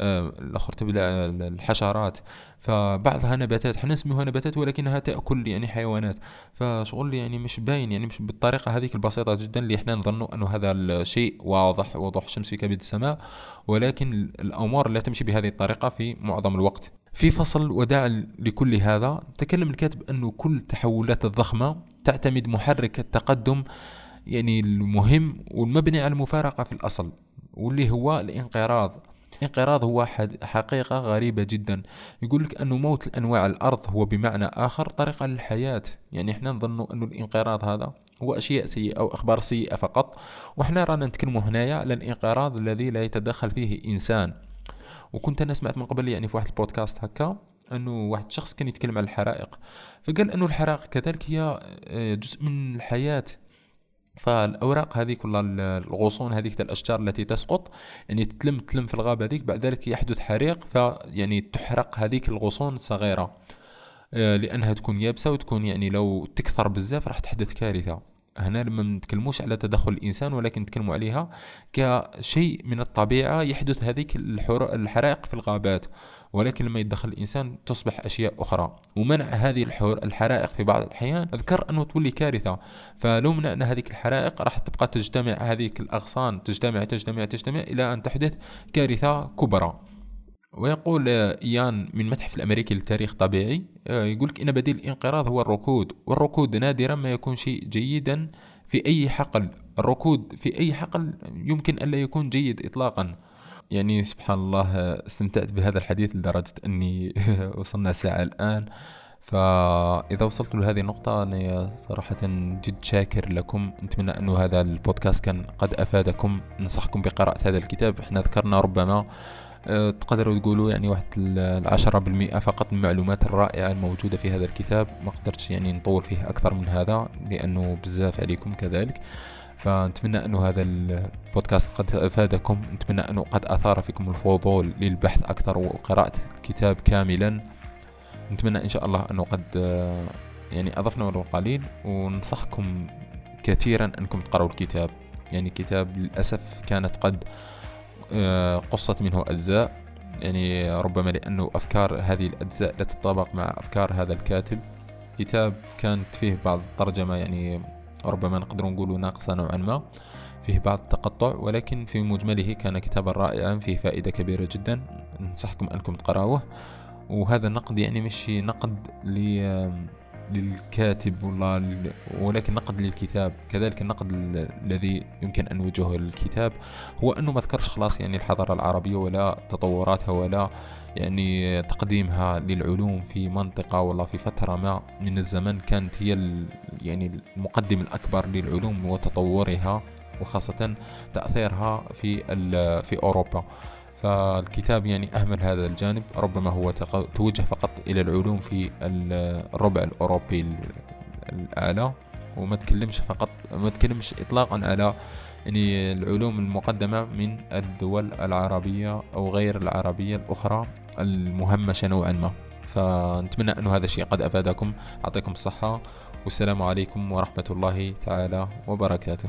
الآخر تبلع الحشرات. فبعضها نباتات حنا نسميوها نباتات ولكنها تأكل يعني حيوانات. فشغل يعني مش باين يعني مش بالطريقة هذيك البسيطة جدا اللي إحنا نظنوا أنه هذا الشيء واضح وضوح الشمس في كبد السماء. ولكن الأمور لا تمشي بهذه الطريقة في معظم الوقت. في فصل وداع لكل هذا. تكلم الكاتب أنه كل التحولات الضخمة تعتمد محرك التقدم يعني المهم والمبني على المفارقة في الأصل واللي هو الانقراض. الانقراض هو حقيقة غريبة جدا. يقول لك أنه موت الأنواع الأرض هو بمعنى آخر طريقة للحياة. يعني إحنا نظن أنه الانقراض هذا هو أشياء سيئة أو أخبار سيئة فقط. وإحنا رانا نتكلم هنايا على الانقراض الذي لا يتدخل فيه إنسان. وكنت أنا سمعت من قبل يعني في واحد البودكاست هكا أنه واحد الشخص كان يتكلم عن الحرائق. فقال أنه الحرائق كذلك هي آه، جزء من الحياة. فالأوراق هذيك ولا الغصون هذيك الأشجار التي تسقط يعني تتلم تلم في الغابة هذيك بعد ذلك يحدث حريق فيعني تحرق هذيك الغصون الصغيرة آه، لأنها تكون يابسة وتكون يعني لو تكثر بزاف راح تحدث كارثة. هنا لما نتكلموش على تدخل الإنسان ولكن نتكلموا عليها كشيء من الطبيعة يحدث هذيك الحرائق في الغابات. ولكن لما يتدخل الإنسان تصبح أشياء أخرى. ومنع هذه الحرائق في بعض الأحيان. أذكر أنه تولي كارثة. فلو منعنا هذه الحرائق راح تبقى تجتمع هذه الأغصان. تجتمع تجتمع تجتمع إلى أن تحدث كارثة كبرى. ويقول إيان من متحف الأمريكي للتاريخ الطبيعي آه، يقول لك إن بديل الإنقراض هو الركود. والركود نادرا ما يكون شيء جيدا في أي حقل. الركود في أي حقل يمكن ألا يكون جيد إطلاقا. يعني سبحان الله استمتعت بهذا الحديث لدرجة أني <laughs> وصلنا ساعة الآن. فإذا وصلت لهذه النقطة أنا صراحة جد شاكر لكم. نتمنى أنه هذا البودكاست كان قد أفادكم. ننصحكم بقراءة هذا الكتاب. إحنا ذكرنا ربما أه، تقدروا تقولوا يعني واحد العشرة بالمئة فقط من المعلومات الرائعة الموجودة في هذا الكتاب. ما قدرتش يعني نطول فيه أكثر من هذا لأنه بزاف عليكم كذلك. فنتمنى أنه هذا البودكاست قد أفادكم نتمنى أنه قد أثار فيكم الفضول للبحث أكثر وقراءة الكتاب كاملا. نتمنى إن شاء الله أنه قد يعني أضفنا ولو قليل وننصحكم كثيرا أنكم تقرأوا الكتاب. يعني كتاب للأسف كانت قد آه، قصت منه أجزاء. يعني ربما لأنه أفكار هذه الأجزاء لا تتطابق مع أفكار هذا الكاتب. كتاب كانت فيه بعض الترجمة يعني ربما نقدر نقول ناقصة نوعا ما فيه بعض التقطع ولكن في مجمله كان كتابا رائعا فيه فائدة كبيرة جدا. ننصحكم أنكم تقرأوه. وهذا النقد يعني مش نقد للكاتب والله ولكن نقد للكتاب. كذلك النقد الذي يمكن أن نوجهه للكتاب هو أنه ما ذكرش خلاص يعني الحضارة العربية ولا تطوراتها ولا يعني تقديمها للعلوم في منطقة ولا في فترة ما من الزمن كانت هي يعني المقدم الأكبر للعلوم وتطورها وخاصة تأثيرها في في أوروبا. فالكتاب يعني أهمل هذا الجانب ربما هو توجه فقط إلى العلوم في الربع الأوروبي الأعلى وما تكلمش فقط ما تكلمش إطلاقا على يعني العلوم المقدمة من الدول العربية أو غير العربية الأخرى المهمشة نوعا ما. فنتمنى أن هذا الشيء قد أفادكم. أعطيكم الصحة. والسلام عليكم ورحمة الله تعالى وبركاته.